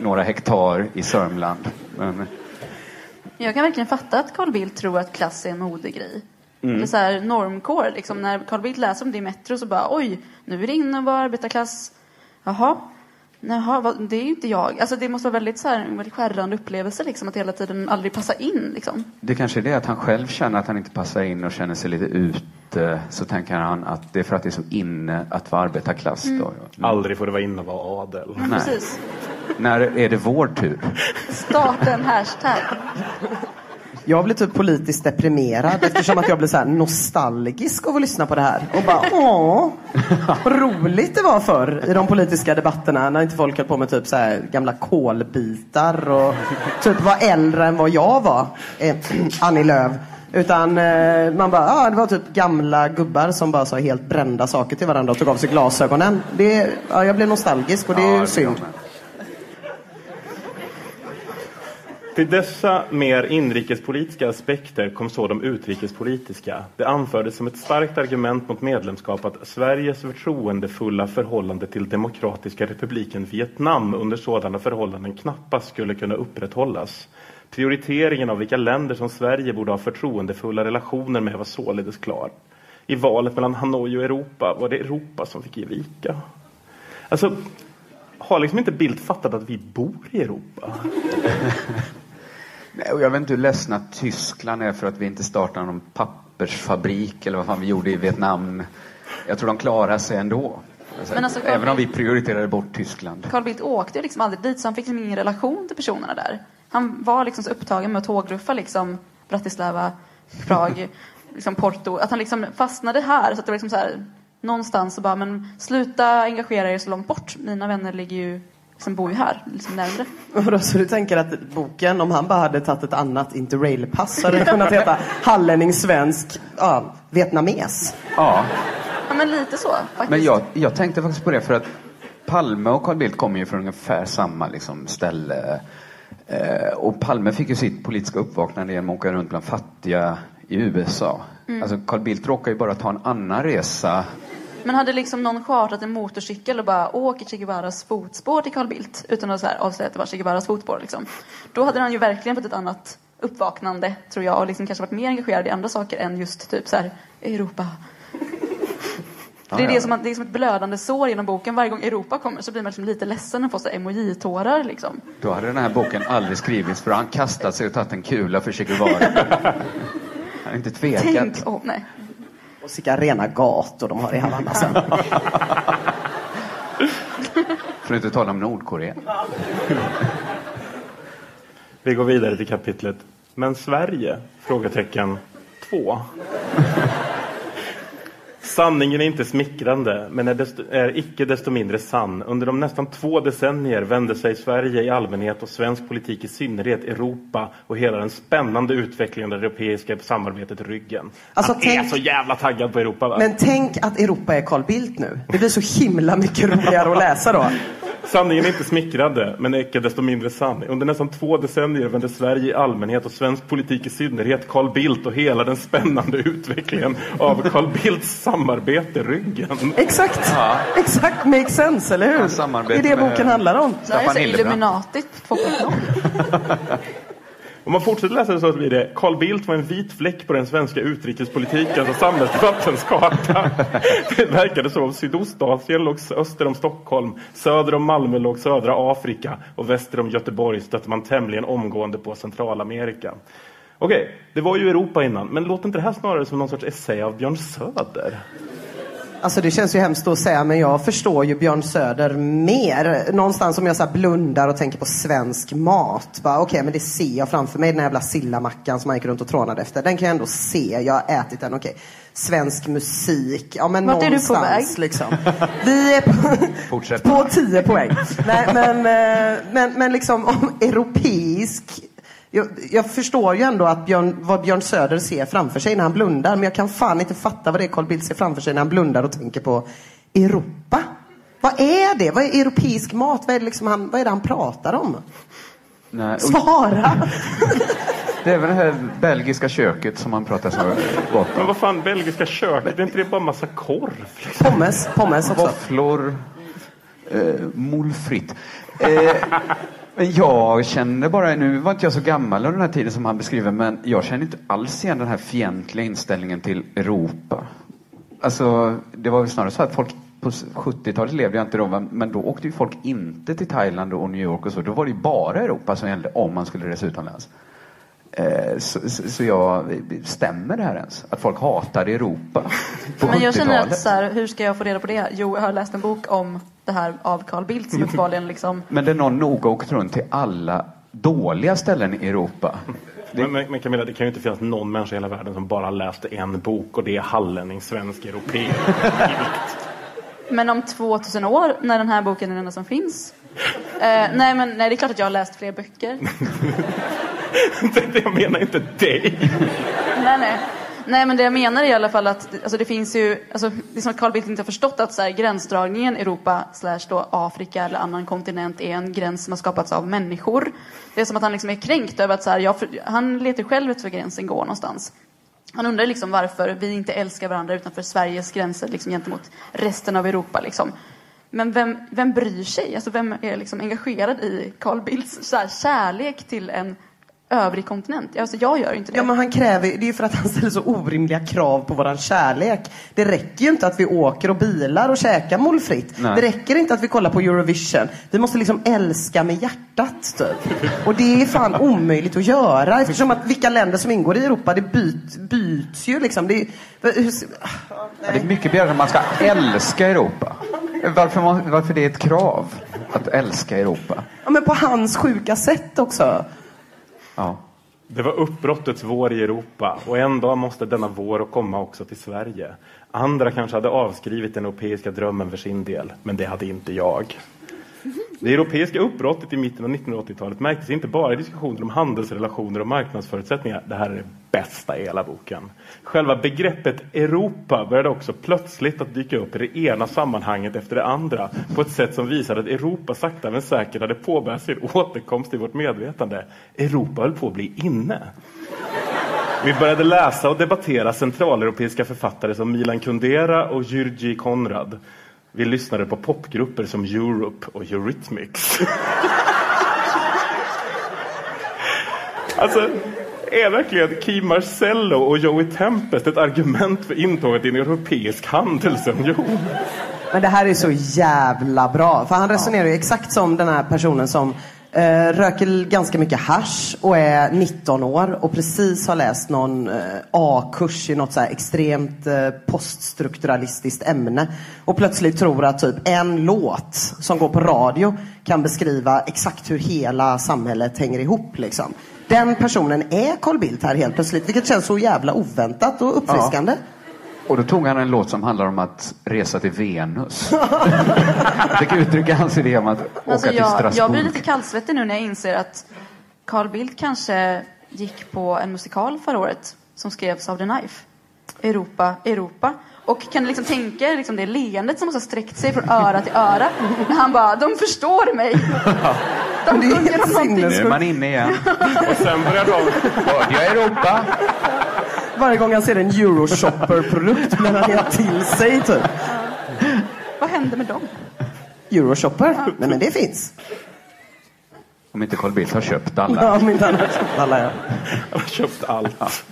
några hektar i Sörmland. Men, Jag kan verkligen fatta att Carl Bildt tror att klass är en modegrej. Mm. Eller så här normkår, liksom. När Carl Bildt läser om det i Metro så bara oj, nu är det inne att vara arbetarklass. Jaha, Jaha vad, det är ju inte jag. Alltså det måste vara väldigt så här, en väldigt skärrande upplevelse liksom, att hela tiden aldrig passa in. Liksom. Det kanske är det att han själv känner att han inte passar in och känner sig lite ute. Så tänker han att det är för att det är så inne att vara arbetarklass. Mm. Då. Aldrig får det vara inne att vara adel. Ja, precis. När är det vår tur? Starta en hashtag. Jag blir typ politiskt deprimerad eftersom att jag blir så här nostalgisk av att lyssna på det här. Och bara åh, vad roligt det var förr i de politiska debatterna när inte folk höll på med typ så här gamla kolbitar och typ var äldre än vad jag var, eh, [clears throat] Annie Lööf. Utan eh, man bara, ah, det var typ gamla gubbar som bara sa helt brända saker till varandra och tog av sig glasögonen. Det, ja, jag blev nostalgisk och det är ju synd. Till dessa mer inrikespolitiska aspekter kom så de utrikespolitiska. Det anfördes som ett starkt argument mot medlemskap att Sveriges förtroendefulla förhållande till Demokratiska republiken Vietnam under sådana förhållanden knappast skulle kunna upprätthållas. Prioriteringen av vilka länder som Sverige borde ha förtroendefulla relationer med var således klar. I valet mellan Hanoi och Europa var det Europa som fick ge vika. Alltså, har liksom inte Bildt fattat att vi bor i Europa? [laughs] Nej, och jag vet inte hur ledsna Tyskland är för att vi inte startar någon pappersfabrik eller vad fan vi gjorde i Vietnam. Jag tror de klarar sig ändå. Alltså, Carl Även om vi prioriterade bort Tyskland. Carl Bildt åkte liksom aldrig dit så han fick liksom ingen relation till personerna där. Han var liksom så upptagen med att tågruffa liksom Bratislava, Prag, [laughs] liksom Porto. Att han liksom fastnade här så att det var liksom så här någonstans så bara men sluta engagera er så långt bort. Mina vänner ligger ju, liksom bor ju här, liksom närmre. Vadå, så du tänker att boken, om han bara hade tagit ett annat interrail-pass, hade det kunnat heta [laughs] Hallänning svensk ja, vietnames? Ja, Ja men lite så faktiskt. men jag, jag tänkte faktiskt på det för att Palme och Carl Bildt kommer ju från ungefär samma liksom, ställe. Eh, och Palme fick ju sitt politiska uppvaknande genom att åka runt bland fattiga i USA. Mm. Alltså Carl Bildt råkar ju bara ta en annan resa. Men hade liksom någon chartrat en motorcykel och bara åker Che Guevaras fotspår till Carl Bildt utan att så här avslöja att det var Che Guevaras fotspår liksom. Då hade han ju verkligen fått ett annat uppvaknande tror jag och liksom kanske varit mer engagerad i andra saker än just typ så här Europa. Det, är det, som, det är som ett blödande sår genom boken. Varje gång Europa kommer så blir man liksom lite ledsen och får emoji-tårar liksom. Då hade den här boken aldrig skrivits för han kastat sig och tagit en kula för Che Guevara. [laughs] Han har inte tvekat. Tänk, oh, nej. Och vilka rena gator de har i Havanna sen. För att inte tala om Nordkorea. Vi går vidare till kapitlet Men Sverige? Frågetecken 2. Sanningen är inte smickrande, men är, desto, är icke desto mindre sann. Under de nästan två decennier vände sig Sverige i allmänhet och svensk politik i synnerhet Europa och hela den spännande utvecklingen av det europeiska samarbetet ryggen. Alltså, Han är tänk- så jävla taggad på Europa va? Men tänk att Europa är Carl Bildt nu. Det blir så himla mycket roligare att läsa då. Sanningen är inte smickrande, men icke desto mindre sann. Under nästan två decennier vände Sverige i allmänhet och svensk politik i synnerhet Carl Bildt och hela den spännande utvecklingen av Carl Bildts samarbete ryggen. Exakt! Exakt, makes sense, eller hur? Det är det boken handlar om. Det här är så Illuminati 2.0. [laughs] Om man fortsätter läsa så blir det Carl Bildt var en vit fläck på den svenska utrikespolitikens alltså och samhällsdebattens karta. Det verkade som om Sydostasien låg öster om Stockholm, söder om Malmö låg södra Afrika och väster om Göteborg stötte man tämligen omgående på Centralamerika. Okej, det var ju Europa innan, men låter inte det här snarare som någon sorts essä av Björn Söder? Alltså det känns ju hemskt att säga men jag förstår ju Björn Söder mer. Någonstans om jag så här blundar och tänker på svensk mat. Okej, men det ser jag framför mig, den här jävla sillamackan som man gick runt och trånade efter. Den kan jag ändå se, jag har ätit den. Okej. Svensk musik, ja men Vart är du på någonstans väg? liksom. Vi är på, Fortsätt. på 10 poäng. Nej, men, eh, men, men liksom om europeisk jag, jag förstår ju ändå att Björn, vad Björn Söder ser framför sig när han blundar. Men jag kan fan inte fatta vad det är Carl Bildt ser framför sig när han blundar och tänker på Europa. Vad är det? Vad är europeisk mat? Vad är det, liksom han, vad är det han pratar om? Nej, Svara! [laughs] det är väl det här belgiska köket som man pratar så gott Men om. vad fan, belgiska köket, är inte det bara massa korv? Liksom? Pommes, pommes också. Våfflor, eh, moules frites. Eh, men jag känner bara, nu var inte jag så gammal under den här tiden som han beskriver, men jag känner inte alls igen den här fientliga inställningen till Europa. Alltså, det var väl snarare så att folk på 70-talet levde jag inte då, men då åkte ju folk inte till Thailand och New York och så. Då var det ju bara Europa som gällde om man skulle resa utomlands. Eh, så, så, så jag, stämmer det här ens? Att folk hatade Europa på Men jag känner 70-talet? att så här, hur ska jag få reda på det? Jo, jag har läst en bok om det här av Carl Bildt som uppenbarligen liksom [laughs] Men det är någon noga åkt runt till alla dåliga ställen i Europa. Men, men, men Camilla, det kan ju inte finnas någon människa i hela världen som bara läste en bok och det är hallänning, svensk, europé. Men om 2000 år, när den här boken är den enda som finns. Eh, nej, men nej, det är klart att jag har läst fler böcker. [laughs] jag menar inte dig. nej, nej. Nej, men det jag menar är i alla fall att alltså, det finns ju, alltså, det är som att Carl Bildt inte har förstått att så här, gränsdragningen Europa slash då Afrika eller annan kontinent är en gräns som har skapats av människor. Det är som att han liksom är kränkt över att så här, jag, han letar själv efter var gränsen går någonstans. Han undrar liksom varför vi inte älskar varandra utanför Sveriges gränser liksom, gentemot resten av Europa. Liksom. Men vem, vem bryr sig? Alltså, vem är liksom engagerad i Carl Bildts så här, kärlek till en övrig kontinent? Alltså, jag gör inte det. Ja men han kräver, det är ju för att han ställer så orimliga krav på våran kärlek. Det räcker ju inte att vi åker och bilar och käkar målfritt. Nej. Det räcker inte att vi kollar på Eurovision. Vi måste liksom älska med hjärtat typ. Och det är fan omöjligt att göra eftersom att vilka länder som ingår i Europa, det byt, byts ju liksom. Det är, Ja, det är mycket begärt att man ska älska Europa. Varför, varför det är ett krav att älska Europa? ja, men på hans sjuka sätt också. Ja. Det var uppbrottets vår i Europa och en dag måste denna vår komma också till Sverige. Andra kanske hade avskrivit den europeiska drömmen för sin del, men det hade inte jag. Det europeiska uppbrottet i mitten av 1980-talet märktes inte bara i diskussioner om handelsrelationer och marknadsförutsättningar. Det här är det bästa i hela boken. Själva begreppet Europa började också plötsligt att dyka upp i det ena sammanhanget efter det andra på ett sätt som visade att Europa sakta men säkert hade påbörjat sin återkomst i vårt medvetande. Europa höll på att bli inne. Vi började läsa och debattera centraleuropeiska författare som Milan Kundera och György Konrad. Vi lyssnade på popgrupper som Europe och Eurythmics. alltså, är verkligen Key Marcello och Joey Tempest ett argument för intåget i en europeisk handelsunion? Men det här är så jävla bra. För han resonerar ju exakt som den här personen som eh, röker ganska mycket hash och är 19 år och precis har läst någon eh, A-kurs i något så här extremt eh, poststrukturalistiskt ämne. Och plötsligt tror att typ en låt som går på radio kan beskriva exakt hur hela samhället hänger ihop. Liksom. Den personen är Carl Bildt här helt plötsligt, vilket känns så jävla oväntat och uppfriskande. Och då tog han en låt som handlar om att resa till Venus. [laughs] Fick uttrycka hans idé om att åka Alltså till jag, Strasbourg. jag blir lite kallsvettig nu när jag inser att Carl Bildt kanske gick på en musikal förra året som skrevs av The Knife. Europa, Europa. Och kan du liksom tänka er liksom det leendet som måste ha sträckt sig från öra till öra. När han bara, de förstår mig. [laughs] De Det sjunger om någonting. Nu är man inne igen. Och sen började de... Hörde jag Europa? Varje gång han ser en Euroshopper-produkt blir han helt till sig typ. Vad hände med dem? Euroshopper? Nej men det finns. Om inte Carl Bildt har köpt alla. Ja, om inte han har köpt alla ja. Han har köpt allt.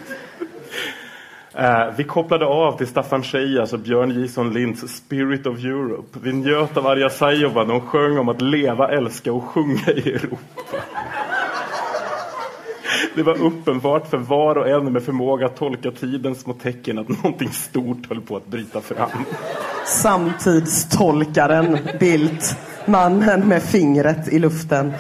Eh, vi kopplade av till Staffan Schejas och Björn Jison Linds Spirit of Europe. Vi njöt av Arja Saijonmaa när hon sjöng om att leva, älska och sjunga i Europa. Det var uppenbart för var och en med förmåga att tolka tidens små tecken att någonting stort höll på att bryta fram. Samtidstolkaren Bildt. Mannen med fingret i luften.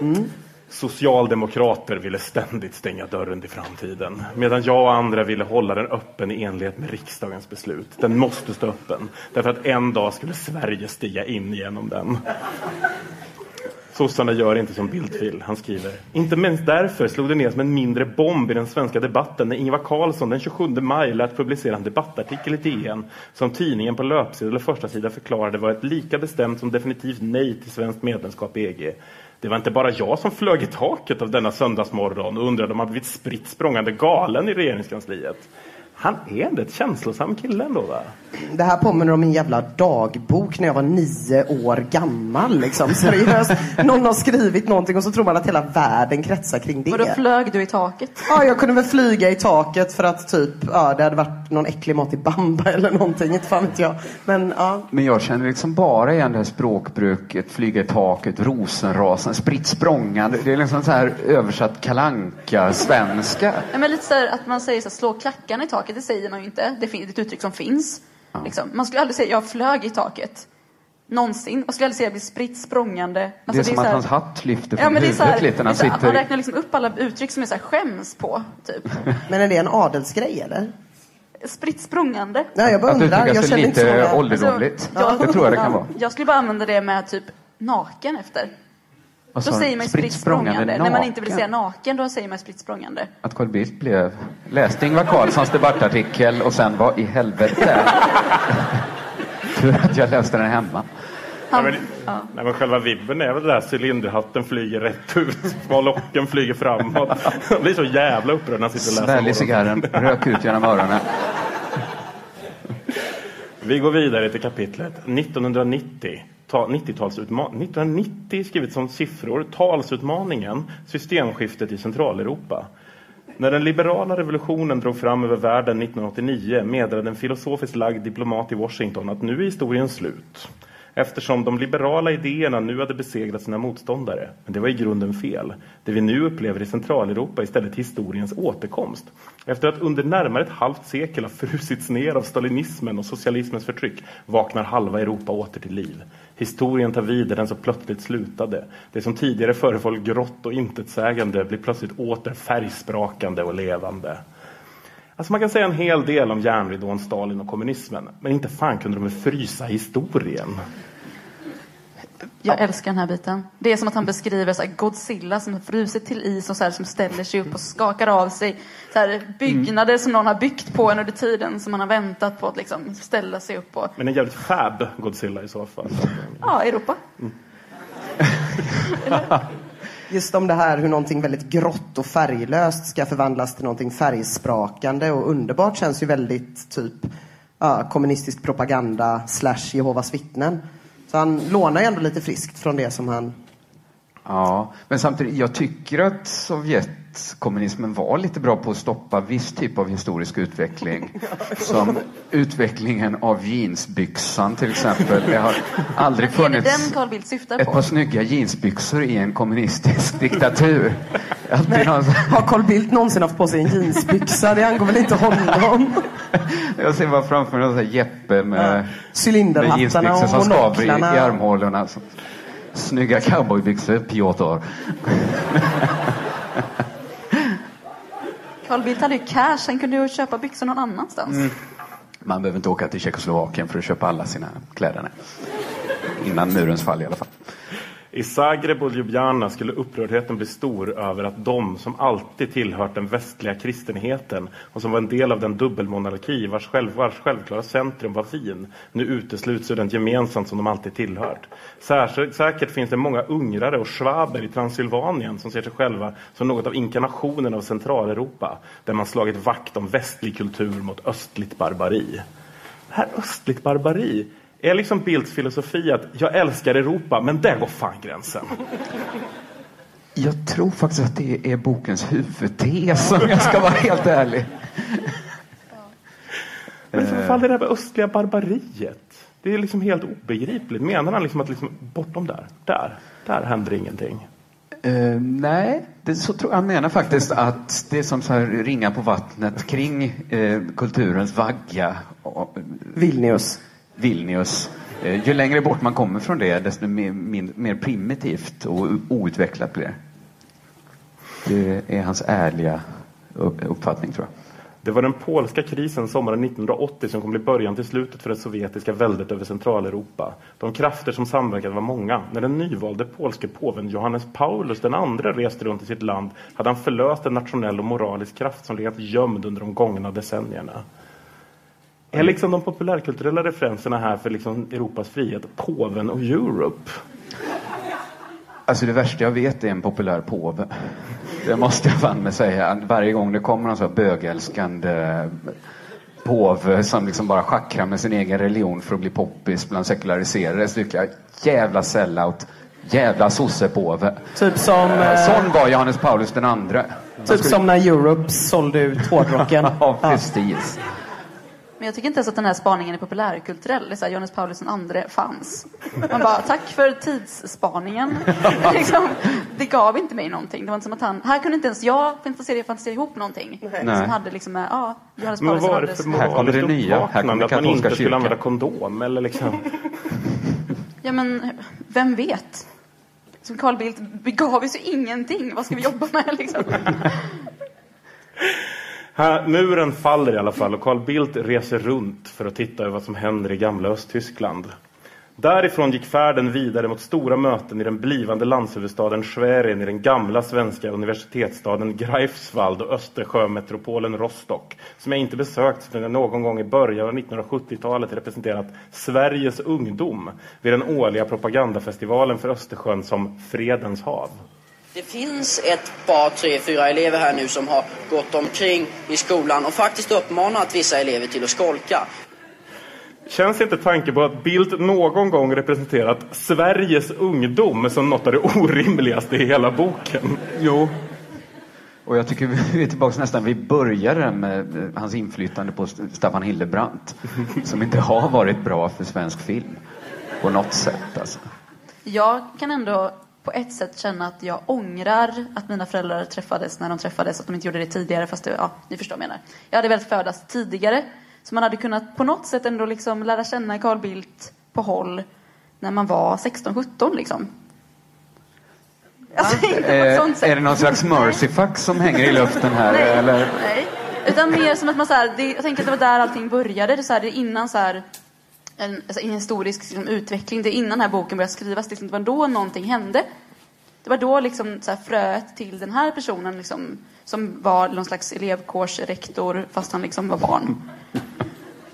Mm. Socialdemokrater ville ständigt stänga dörren till framtiden. Medan jag och andra ville hålla den öppen i enlighet med riksdagens beslut. Den måste stå öppen. Därför att en dag skulle Sverige stiga in genom den. Sossarna gör inte som Bildt vill. Han skriver. Inte minst därför slog det ner som en mindre bomb i den svenska debatten när Ingvar Carlsson den 27 maj lät publicera en debattartikel i DN som tidningen på löpsedel och första sida förklarade var ett lika bestämt som definitivt nej till svenskt medlemskap i EG. Det var inte bara jag som flög i taket av denna söndagsmorgon och undrade om man blivit spritt språngande galen i regeringskansliet. Han är ändå ett känslosam kille ändå va? Det här påminner om min jävla dagbok när jag var nio år gammal. Liksom. Seriöst. Någon har skrivit någonting och så tror man att hela världen kretsar kring det. Och då flög du i taket? Ja, jag kunde väl flyga i taket för att typ, ja, det hade varit någon äcklig mat i bamba [laughs] eller någonting. Inte fan vet jag. Men, ja. Men jag känner liksom bara igen det här språkbruket, flyga i taket, rosenrasen, spritt språngande. Det är liksom så här översatt kalanka svenska. Ja, men lite så här, att man säger så här, slå klackarna i taket, det säger man ju inte. Det är ett uttryck som finns. Ja. Liksom. Man skulle aldrig säga jag flög i taket. Någonsin. Man skulle aldrig säga jag blev spritt språngande. det är Alltså, som så att här- hans hatt lyfter Ja, från men det är huvudet lite när han det är sitter Man i- räknar liksom upp alla uttryck som är så här skäms på, typ. [laughs] Men är det en adelsgrej eller? Spritt språngande. Nej, jag bara Att undrar. Jag känner inte så lite många. ålderdomligt. Alltså, Det tror jag det kan ja, vara. Jag skulle bara använda det med typ naken efter. Då sa säger man Spritt spritt språngande. När man inte vill säga naken, då säger man spritt språngande. Att Carl Bildt blev, läste Ingvar Carlssons debattartikel och sen var i helvete. [laughs] Tur att jag läste den hemma. Nej, men, nej, men själva vibben är väl det där cylinderhatten flyger rätt ut, små locken flyger framåt. [laughs] Han blir så jävla upprörd när han sitter och läser Svälj cigarren, rök ut genom öronen. Vi går vidare till kapitlet 1990. 90-talsutma- 1990 skrivet som siffror. Talsutmaningen, systemskiftet i Centraleuropa. När den liberala revolutionen drog fram över världen 1989 meddelade en filosofiskt lagd diplomat i Washington att nu är historien slut. Eftersom de liberala idéerna nu hade besegrat sina motståndare. Men det var i grunden fel. Det vi nu upplever i Centraleuropa är istället historiens återkomst. Efter att under närmare ett halvt sekel ha frusits ner av stalinismen och socialismens förtryck vaknar halva Europa åter till liv. Historien tar vid där den så plötsligt slutade. Det som tidigare föreföll grått och intetsägande blir plötsligt åter färgsprakande och levande. Alltså man kan säga en hel del om järnridån, Stalin och kommunismen. Men inte fan kunde de frysa historien. Jag älskar den här biten. Det är som att han beskriver så Godzilla som frusit till is och så här, som ställer sig upp och skakar av sig så här, byggnader som någon har byggt på en under tiden som man har väntat på att liksom ställa sig upp på. Men en jävligt fab Godzilla i så fall. Ja, Europa. [laughs] Just om det här hur någonting väldigt grått och färglöst ska förvandlas till någonting färgsprakande och underbart känns ju väldigt typ ja, kommunistisk propaganda slash Jehovas vittnen. Så han lånar ju ändå lite friskt från det som han Ja, men samtidigt, jag tycker att Sovjet Sovjetkommunismen var lite bra på att stoppa viss typ av historisk utveckling. [laughs] Som utvecklingen av jeansbyxan till exempel. Det har aldrig [laughs] funnits den Carl Bildt syftar ett par snygga jeansbyxor i en kommunistisk [laughs] diktatur. Alltid någon... Har Carl Bildt någonsin haft på sig en jeansbyxa? Det angår väl inte honom? Jag ser bara framför mig någon Jeppe med, med Cylinderhattarna jeansbyxor och som skaver i, i armhålorna. Snygga cowboybyxor, Piotr. Carl Bildt hade ju cash, han kunde ju köpa byxor någon annanstans. Mm. Man behöver inte åka till Tjeckoslovakien för att köpa alla sina kläder. nej. Innan murens fall i alla fall. I Zagreb och Ljubljana skulle upprördheten bli stor över att de som alltid tillhört den västliga kristenheten och som var en del av den dubbelmonarki vars, själv, vars självklara centrum var Wien nu utesluts ur den gemensamt som de alltid tillhört. Särskilt, säkert finns det många ungrare och schwaber i Transylvanien som ser sig själva som något av inkarnationen av Centraleuropa där man slagit vakt om västlig kultur mot östligt barbari. Det här östligt barbari är liksom Bildts filosofi att jag älskar Europa, men där går fan gränsen. Jag tror faktiskt att det är bokens huvudtes om jag ska vara helt ärlig. Men för fan det där med östliga barbariet. Det är liksom helt obegripligt. Menar han liksom att liksom bortom där, där, där händer ingenting? Eh, nej, det, så tror jag han menar faktiskt att det är som så här ringa på vattnet kring eh, kulturens vagga. Och, Vilnius. Vilnius. Eh, ju längre bort man kommer från det, desto mer, min, mer primitivt och outvecklat blir det. Det är hans ärliga uppfattning, tror jag. Det var den polska krisen sommaren 1980 som kom bli början till slutet för det sovjetiska väldet över Centraleuropa. De krafter som samverkade var många. När den nyvalde polske påven Johannes Paulus den andra reste runt i sitt land hade han förlöst en nationell och moralisk kraft som legat gömd under de gångna decennierna. Är liksom de populärkulturella referenserna här för liksom Europas frihet påven och Europe? Alltså det värsta jag vet är en populär påve. Det måste jag fan med säga. Varje gång det kommer någon sån här bögälskande påve som liksom bara schackrar med sin egen religion för att bli poppis bland sekulariserade så tycker jag jävla sellout. Jävla sossepåve. Typ som... eh, Sån var Johannes Paulus den andre. Typ som när Europe sålde ut hårdrocken. [laughs] ja, precis. Men jag tycker inte ens att den här spaningen är populärkulturell. Det är så här, Johannes Paulus den andre fanns. Man bara, tack för tidsspaningen. [laughs] liksom, det gav inte mig någonting. Det var inte som att han, här kunde inte ens jag fantisera, fantisera ihop någonting. Nej. Som hade liksom, med, ja, Johannes Men vad Paulus den var det för Här kommer det nya. Här kommer att man inte skulle använda kondom eller liksom? [laughs] Ja men, vem vet? Som Carl Bildt begav ju sig ingenting. Vad ska vi jobba med [laughs] liksom? Här, muren faller i alla fall och Carl Bildt reser runt för att titta över vad som händer i gamla Östtyskland. Därifrån gick färden vidare mot stora möten i den blivande landshuvudstaden Schwerin i den gamla svenska universitetsstaden Greifswald och Östersjömetropolen Rostock som jag inte besökt sedan jag någon gång i början av 1970-talet representerat Sveriges ungdom vid den årliga propagandafestivalen för Östersjön som Fredens hav. Det finns ett par, tre, fyra elever här nu som har gått omkring i skolan och faktiskt uppmanat vissa elever till att skolka. Känns inte tanken på att Bildt någon gång representerat Sveriges ungdom som något av det [laughs] orimligaste i hela boken? Jo. Och jag tycker vi är tillbaka nästan vid början med eh, hans inflytande på Staffan Hildebrandt. [laughs] Som inte har varit bra för svensk film. På något sätt alltså. Jag kan ändå på ett sätt känna att jag ångrar att mina föräldrar träffades när de träffades, att de inte gjorde det tidigare, fast det, ja, ni förstår vad jag menar. Jag hade velat födas tidigare, så man hade kunnat på något sätt ändå liksom lära känna Carl Bildt på håll när man var 16-17 liksom. Alltså, inte på ett Eh, sånt sätt. är det någon slags mercyfax som hänger i luften här? Nej. Eller? Nej. Utan mer som att man så här, det, jag tänker att det var där allting började. Det så här, det är innan så här, en, alltså, en historisk liksom, utveckling. Det är innan den här boken började skrivas. Liksom, det var då någonting hände. Det var då liksom, så här, fröet till den här personen liksom, som var någon slags elevkårsrektor fast han liksom var barn.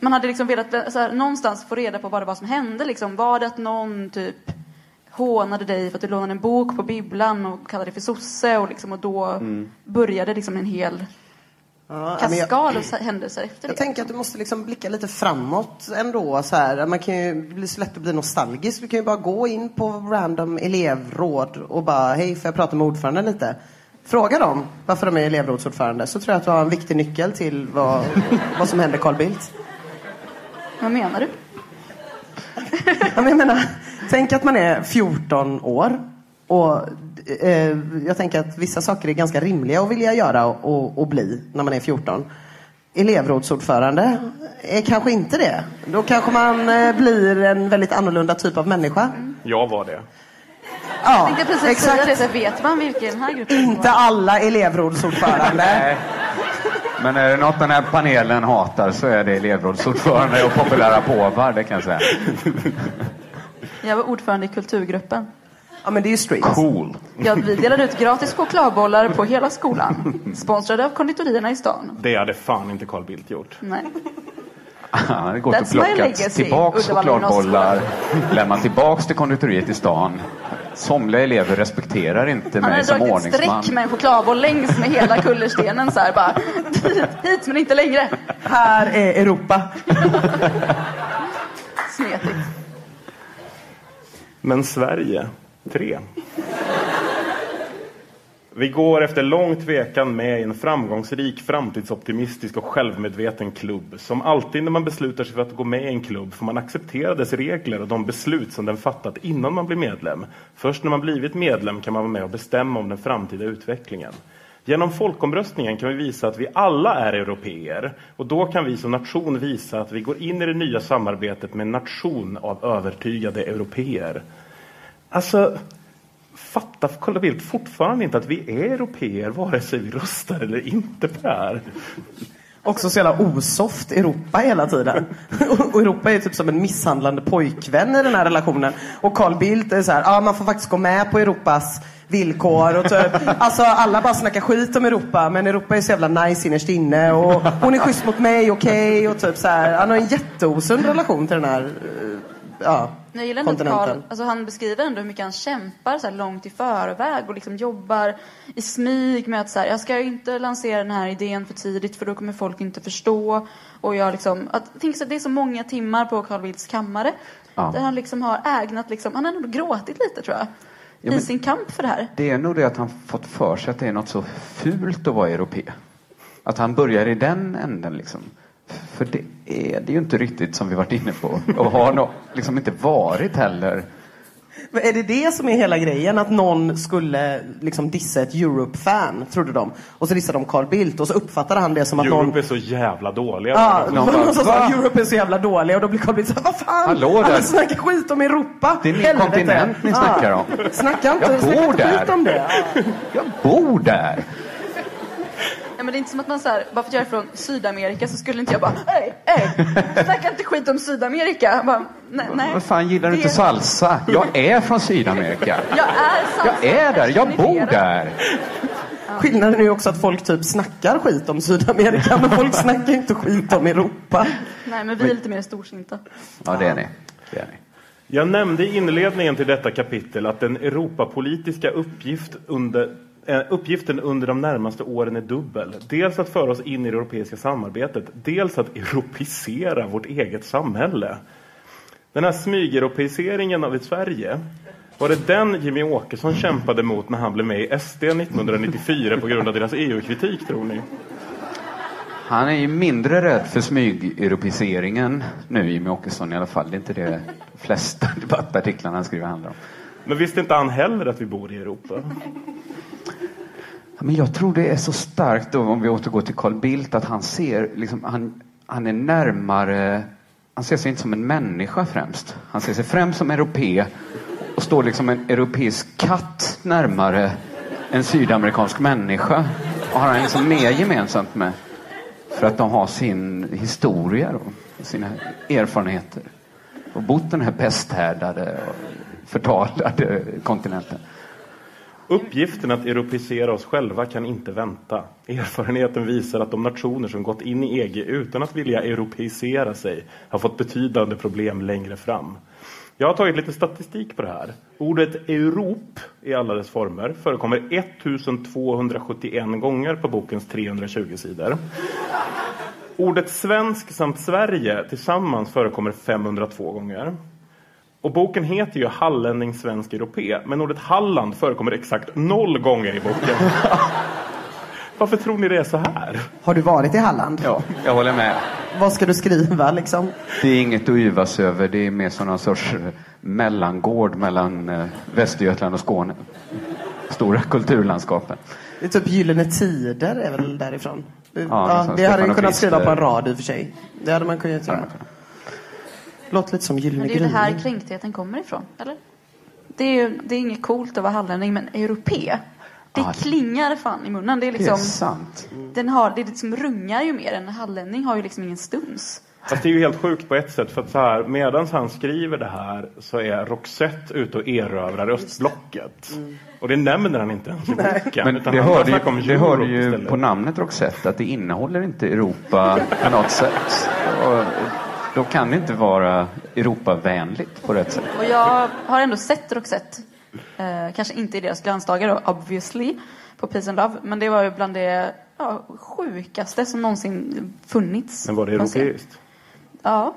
Man hade liksom velat här, någonstans få reda på vad det var som hände. Liksom. Var det att någon typ hånade dig för att du lånade en bok på bibblan och kallade dig för sosse och, liksom, och då Mm. började liksom en hel Ja, jag- kaskad av händelser efter Jag det. tänker att du måste liksom blicka lite framåt ändå. Så här. Man kan ju bli så lätt att bli nostalgisk. Du kan ju bara gå in på random elevråd och bara, hej, får jag prata med ordföranden lite? Fråga dem varför de är elevrådsordförande. Så tror jag att du har en viktig nyckel till vad, vad som händer Carl Bildt. Vad menar du? Jag menar, tänk att man är 14 år. Och eh, jag tänker att vissa saker är ganska rimliga att vilja göra och, och, och bli när man är 14. Elevrådsordförande är kanske inte det. Då kanske man eh, blir en väldigt annorlunda typ av människa. Jag var det. Jag Ja, tänkte precis exakt. säga det, så vet man vilken den här gruppen Inte alla elevrådsordförande. [laughs] Nej. Men är det något den här panelen hatar så är det elevrådsordförande och populära påvar, det kan jag säga. Jag var ordförande i kulturgruppen. Ja, men det är ju street. Cool. Ja, vi delade ut gratis chokladbollar på hela skolan. [laughs] Sponsrade av konditorierna i stan. Det hade fan inte Carl Bildt gjort. Nej. Han hade gått och That's my plockat tillbaks chokladbollar, [laughs] lämnat tillbaks till konditoriet i stan. Somliga elever respekterar inte Han mig hade som dragit ett ordningsman. streck med en chokladboll längs med hela kullerstenen så här bara. Hit, hit men inte längre. Här är Europa. [laughs] Smetigt. Men Sverige, tre. Vi går efter lång tvekan med i en framgångsrik, framtidsoptimistisk och självmedveten klubb. Som alltid när man beslutar sig för att gå med i en klubb får man acceptera dess regler och de beslut som den fattat innan man blir medlem. Först när man blivit medlem kan man vara med och bestämma om den framtida utvecklingen. Genom folkomröstningen kan vi visa att vi alla är europeer och då kan vi som nation visa att vi går in i det nya samarbetet med en nation av övertygade europeer. Alltså, fattar Carl Bildt fortfarande inte att vi är europeer vare sig vi röstar eller inte på det här? Också så jävla osoft Europa hela tiden. Och Europa är typ som en misshandlande pojkvän i den här relationen. Och Carl Bildt är så här, ja ah, man får faktiskt gå med på Europas villkor och typ, alltså alla bara snackar skit om Europa men Europa är så jävla nice innerst inne och hon är schysst mot mig, okej okay, och typ så här. Han har en jätteosund relation till den här eh, ja, jag gillar ändå att Carl, alltså han beskriver ändå hur mycket han kämpar så långt i förväg och liksom jobbar i smyg med att så här, jag ska inte lansera den här idén för tidigt för då kommer folk inte förstå. Och jag liksom, att, tänk så det är så många timmar på Carl Bildts kammare. Ja. Där han liksom har ägnat, liksom, han har ändå gråtit lite tror jag. Ja, I sin kamp för det här. Det är nog det att han fått för sig att det är något så fult att vara europe. Att han börjar i den änden liksom. För det är det ju inte riktigt som vi varit inne på. Och har nog liksom inte varit heller. Men är det det som är hela grejen? Att någon skulle liksom dissa ett Europe-fan, trodde de. Och så dissade de Carl Bildt och så uppfattade han det som att Europe någon... är så jävla dåliga. Ja, någon, någon som sa att Europe är så jävla dåliga och då blir Carl Bildt såhär, vad fan! Hallå Alla snackar skit om Europa! Det är min Helvete. kontinent ni snackar om. Snacka inte, jag snacka bor inte där. skit om det. Ja. Jag bor där. Ja, men det är inte som att man så här, bara för att jag är från Sydamerika så skulle inte jag bara, hej, hej, snacka inte skit om Sydamerika. Bara, nej, nej. Vad fan, gillar du inte salsa? Jag är från Sydamerika. [laughs] Jag är salsa. Jag är där, jag bor där. Skillnaden är ju också att folk typ snackar skit om Sydamerika men folk snackar inte skit om Europa. Nej, men vi är lite mer storsinta. Ja, det är ni. Det är ni. Jag nämnde i inledningen till detta kapitel att den Europapolitiska uppgift under uppgiften under de närmaste åren är dubbel. Dels att föra oss in i det europeiska samarbetet, dels att europeisera vårt eget samhälle. Den här smygeuropeiseringen av Sverige, var det den Jimmy Åkesson kämpade mot när han blev med i SD 1994 på grund av deras EU-kritik, tror ni? Han är ju mindre rädd för smygeuropeiseringen nu, Jimmy Åkesson i alla fall. Det är inte det de flesta [laughs] debattartiklarna han skriver handlar om. Men visste inte han heller att vi bor i Europa? Men jag tror det är så starkt, då, om vi återgår till Carl Bildt, att han ser, liksom, han, han är närmare, han ser sig inte som en människa främst. Han ser sig främst som europe och står liksom en europeisk katt närmare en sydamerikansk människa. Och har han liksom mer gemensamt med. För att de har sin historia och sina erfarenheter. Och bott den här pesthärdade och förtalade kontinenten. Uppgiften att europeisera oss själva kan inte vänta. Erfarenheten visar att de nationer som gått in i EG utan att vilja europeisera sig har fått betydande problem längre fram. Jag har tagit lite statistik på det här. Ordet Europ i alla dess former förekommer 1271 gånger på bokens 320 sidor. Ordet svensk samt Sverige tillsammans förekommer 502 gånger. Och boken heter ju Hallänning svensk europé, men ordet Halland förekommer exakt noll gånger i boken. [laughs] Varför tror ni det är så här? Har du varit i Halland? Ja, jag håller med. Vad ska du skriva liksom? Det är inget att yvas över. Det är mer som någon sorts eh, mellangård mellan eh, Västergötland och Skåne. Stora kulturlandskapen. Det är typ Gyllene Tider är väl därifrån? Det, Ja, ja, det hade du kunnat skriva på en rad i och för sig. Det hade man kunnat göra. Låter lite som Gyllene Men det är ju det här kränktheten kommer ifrån, eller? Det är ju det är inget coolt att vara hallänning, men europe, det Ja. klingar fan i munnen. Det är liksom, Det är sant. Den har, det liksom rungar ju mer. En hallänning har ju liksom ingen stuns. Fast det är ju helt sjukt på ett sätt. För att så här, medan han skriver det här så är Roxette ute och erövrar östblocket. Och det nämner han inte ens i boken. Men utan det hörde ju, det hörde ju på namnet Roxette att det innehåller inte Europa på något sätt. Och då kan det inte vara Europavänligt på rätt sätt. Och jag har ändå sett Roxette. Eh, kanske inte i deras glansdagar då, obviously, på Peace and Love. Men det var ju bland det ja, sjukaste som någonsin funnits. Men var det europeiskt? Ja.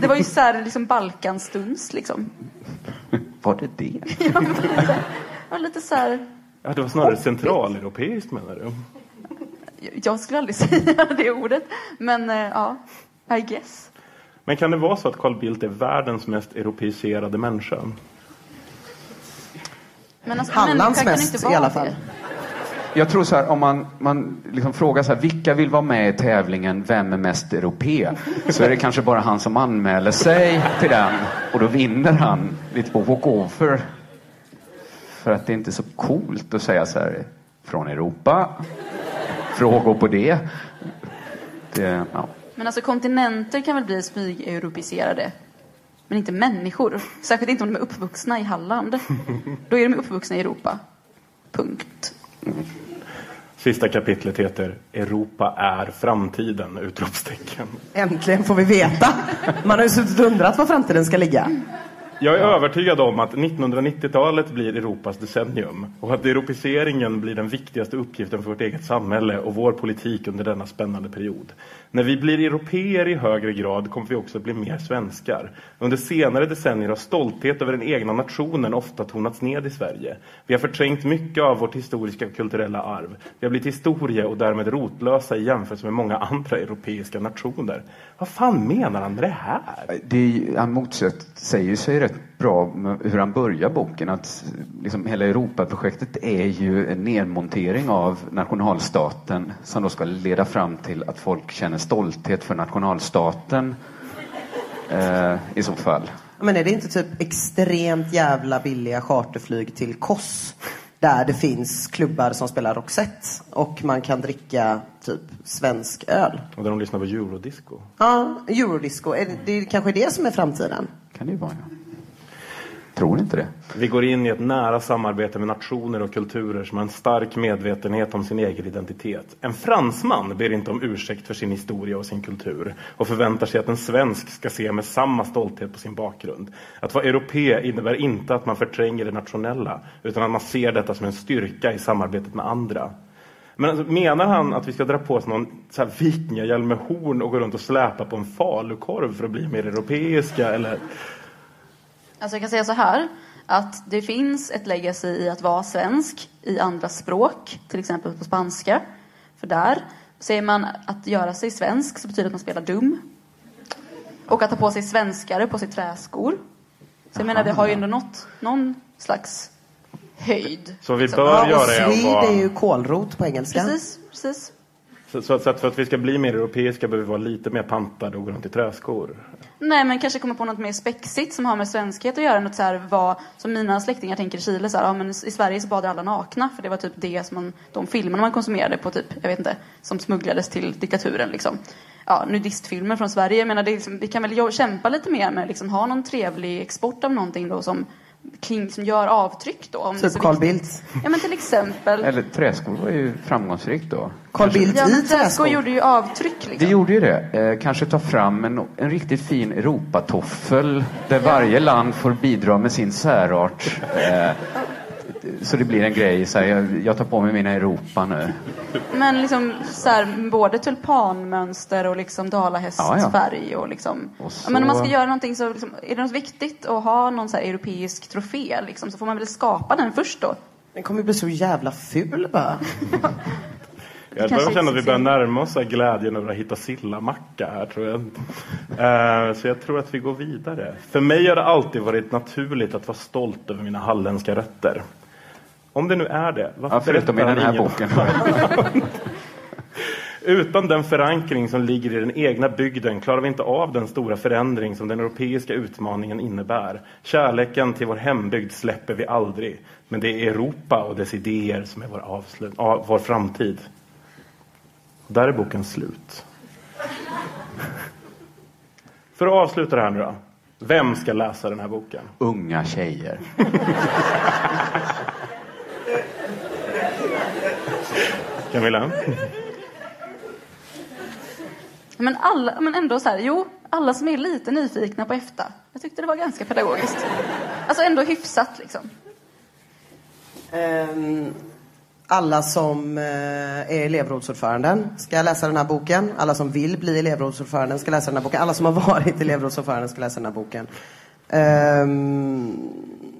Det var ju så här, liksom Balkanstuns liksom. Var det det? [laughs] Ja, men lite, ja, lite så här Ja, det var snarare centraleuropeiskt menar du? Jag skulle aldrig [laughs] säga det ordet. Men eh, ja, I guess. Men kan det vara så att Carl Bildt är världens mest europeiserade människa? Men alltså, kan mest i alla fall. det. Jag tror så här, om man, man liksom frågar så här, vilka vill vara med i tävlingen Vem är mest europé? Så är det kanske bara han som anmäler sig till den och då vinner han lite på walkover. För att det är inte så coolt att säga så här, från Europa. Frågor på det. det ja. Men alltså kontinenter kan väl bli smyg-europeiserade. Men inte människor. Särskilt inte om de är uppvuxna i Halland. Då är de uppvuxna i Europa. Punkt. Sista kapitlet heter Europa är framtiden! Utropstecken. Äntligen får vi veta. Man har ju suttit och undrat var framtiden ska ligga. Jag är övertygad om att 1990-talet blir Europas decennium och att europeiseringen blir den viktigaste uppgiften för vårt eget samhälle och vår politik under denna spännande period. När vi blir europeer i högre grad kommer vi också bli mer svenskar. Under senare decennier har stolthet över den egna nationen ofta tonats ned i Sverige. Vi har förträngt mycket av vårt historiska och kulturella arv. Vi har blivit historie och därmed rotlösa i jämförelse med många andra europeiska nationer. Vad fan menar han med det här? Det, han motsäger sig rätt bra med hur han börjar boken. Att liksom hela Europaprojektet är ju en nedmontering av nationalstaten som då ska leda fram till att folk känner stolthet för nationalstaten eh, i så fall. Men är det inte typ extremt jävla billiga charterflyg till Kos? Där det finns klubbar som spelar Roxette och man kan dricka typ svensk öl. Och där de lyssnar på eurodisco. Ja, eurodisco. Är det, det är kanske det som är framtiden? Kan det ju vara, ja. Tror inte det. Vi går in i ett nära samarbete med nationer och kulturer som har en stark medvetenhet om sin egen identitet. En fransman ber inte om ursäkt för sin historia och sin kultur och förväntar sig att en svensk ska se med samma stolthet på sin bakgrund. Att vara europé innebär inte att man förtränger det nationella utan att man ser detta som en styrka i samarbetet med andra. Men alltså, menar han att vi ska dra på oss någon vikingahjälm med horn och gå runt och släpa på en falukorv för att bli mer europeiska? Eller? Alltså jag kan säga så här. Att det finns ett legacy i att vara svensk i andra språk. Till exempel på spanska. För där säger man att göra sig svensk så betyder det att man spelar dum. Och att ha på sig svenskare på sig träskor. Så jag menar, vi har ju ändå nått någon slags höjd. Så vi liksom. bör Ja, och göra är att Swede vara... är ju kålrot på engelska. Precis, precis. Så, så, så att för att vi ska bli mer europeiska behöver vi vara lite mer pantade och gå runt i träskor. Nej, men kanske komma på något mer spexigt som har med svenskhet att göra. Något så här, vad, som mina släktingar tänker i Chile, så här, ja, men i Sverige så badar alla nakna. För det var typ det som man, de filmerna man konsumerade på typ, jag vet inte, som smugglades till diktaturen liksom. Ja, nudistfilmer från Sverige. Jag menar, det liksom, vi kan väl kämpa lite mer med liksom, ha någon trevlig export av någonting då som, kling, som gör avtryck då. Om Typ så Carl. Bildt. Ja, men till exempel. Eller träskor var ju framgångsrikt då. Carl Bildt Ja, i träskor träskor. gjorde ju avtryck liksom. Det gjorde ju det. Eh, kanske ta fram en, en riktigt fin Europatoffel där varje land får bidra med sin särart. Eh, så det blir en grej, så här, jag, jag tar på mig mina Europa nu. Men liksom så här, både tulpanmönster och liksom dalahästfärg Ja, ja. och liksom. Och Ja, men om man ska så- göra någonting så liksom, är det något viktigt att ha någon så här europeisk trofé liksom, så får man väl skapa den först då. Den kommer bli så jävla ful bara. Jag börjar känna att vi börjar närma oss så glädjen över att hitta sillamacka här tror jag. Eh, så jag tror att vi går vidare. För mig har det alltid varit naturligt att vara stolt över mina halländska rötter. Om det nu är det, varför Ja, förutom i den här boken. [laughs] Utan den förankring som ligger i den egna bygden klarar vi inte av den stora förändring som den europeiska utmaningen innebär. Kärleken till vår hembygd släpper vi aldrig. Men det är Europa och dess idéer som är vår, avslut, av, vår framtid. Där är boken slut. [laughs] För att avsluta det här nu då. Vem ska läsa den här boken? Unga tjejer. [laughs] Camilla? Men, alla, men ändå så här, jo, alla som är lite nyfikna på EFTA. Jag tyckte det var ganska pedagogiskt. Alltså ändå hyfsat liksom. Ehm, alla som eh, är elevrådsordföranden ska läsa den här boken. Alla som vill bli elevrådsordföranden ska läsa den här boken. Alla som har [laughs] varit elevrådsordföranden ska läsa den här boken. Ehm,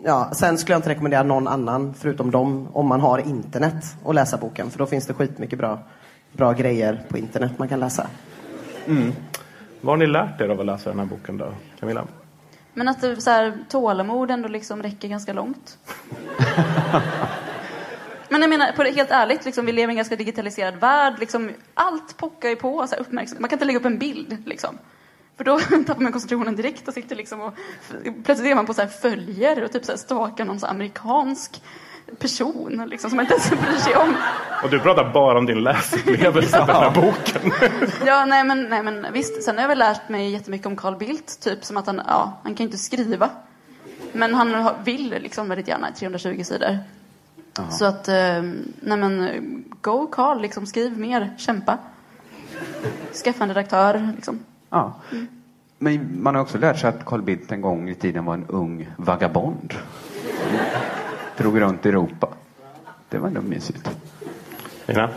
Ja, sen skulle jag inte rekommendera någon annan förutom dem om man har internet att läsa boken. För då finns det skitmycket bra, bra grejer på internet man kan läsa. Mm. Vad har ni lärt er av att läsa den här boken då, Camilla? Men att det, så här, tålamod ändå liksom räcker ganska långt. [laughs] Men jag menar, på det, helt ärligt, liksom, vi lever i en ganska digitaliserad värld. Liksom, allt pockar ju på så här, uppmärksamhet. Man kan inte lägga upp en bild. Liksom. För då [laughs] tappar man koncentrationen direkt och sitter liksom och plötsligt är man på så här följer och typ så här stalkar någon så här amerikansk person liksom, som man inte ens [laughs] bryr sig om. Och du pratar bara om din läsupplevelse av den här [laughs] boken. Ja, nej men, nej men visst. Sen har jag väl lärt mig jättemycket om Carl Bildt. Typ som att han, ja, han kan ju inte skriva. Men han vill liksom väldigt gärna 320 sidor. Så att, eh, nej men, go Carl, liksom skriv mer, kämpa. Skaffa en redaktör, liksom. Ja. Men man har också lärt sig att Carl Bildt en gång i tiden var en ung vagabond. Drog runt i Europa. Det var ändå mysigt. Ja,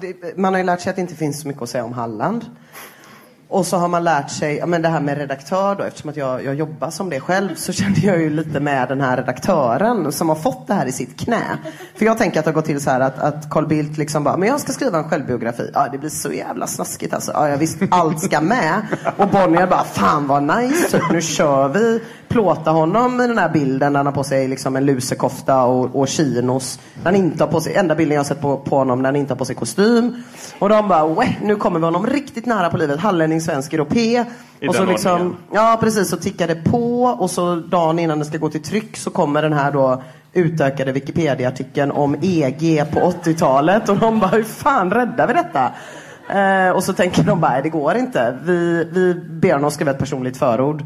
det, man har ju lärt sig att det inte finns så mycket att säga om Halland. Och så har man lärt sig, ja, men det här med redaktör då, eftersom att jag, jag jobbar som det själv så kände jag ju lite med den här redaktören som har fått det här i sitt knä. För jag tänker att det har gått till så här att, att Carl Bildt liksom bara, men jag ska skriva en självbiografi. Ja, det blir så jävla snaskigt alltså. Ja, jag visst, allt ska med. Och Bonnier bara, fan vad nice, typ, nu kör vi. Plåta honom i den här bilden där han har på sig liksom en lusekofta och, och chinos. Han inte har på sig, enda bilden jag har sett på, på honom när han inte har på sig kostym. Och de bara, nu kommer vi honom riktigt nära på livet. Hallänning, svensk, europé. I Och så liksom, ja precis, så tickar det på och så dagen innan det ska gå till tryck så kommer den här då utökade Wikipedia-artikeln om EG på 80-talet och de bara, hur fan räddar vi detta? Eh, och så tänker de bara, "Nej, det går inte. Vi, vi ber honom skriva ett personligt förord.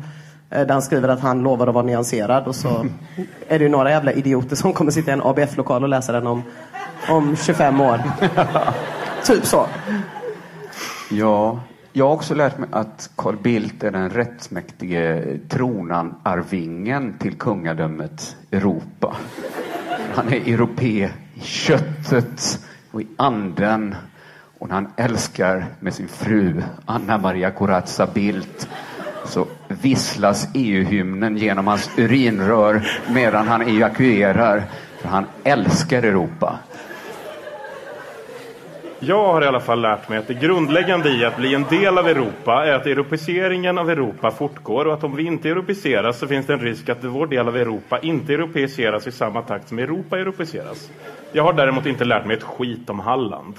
Eh, Där han skriver att han lovar att vara nyanserad och så [laughs] är det ju några jävla idioter som kommer sitta i en ABF-lokal och läsa den om, om 25 år. [laughs] typ så. Ja, jag har också lärt mig att Carl Bildt är den rättmäktige tronarvingen till kungadömet Europa. Han är europé i köttet och i anden och han älskar med sin fru Anna Maria Corazza Bildt så visslas EU-hymnen genom hans urinrör medan han evakuerar. För han älskar Europa. Jag har i alla fall lärt mig att det grundläggande i att bli en del av Europa är att europeiseringen av Europa fortgår och att om vi inte europeiseras så finns det en risk att vår del av Europa inte europeiseras i samma takt som Europa europeiseras. Jag har däremot inte lärt mig ett skit om Halland.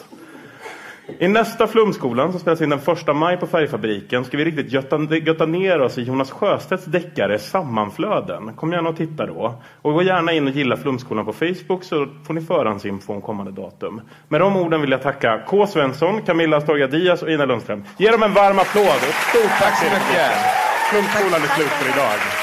I nästa Flumskolan som spelas in den första maj på Färgfabriken ska vi riktigt götta, götta ner oss i Jonas Sjöstedts deckare Sammanflöden. Kom gärna och titta då. Och gå gärna in och gilla Flumskolan på Facebook så får ni förhandsinfo om kommande datum. Med de orden vill jag tacka K. Svensson, Camilla Astorga Diaz och Ina Lundström. Ge dem en varm applåd och stort tack så mycket. Flumskolan är slut för idag.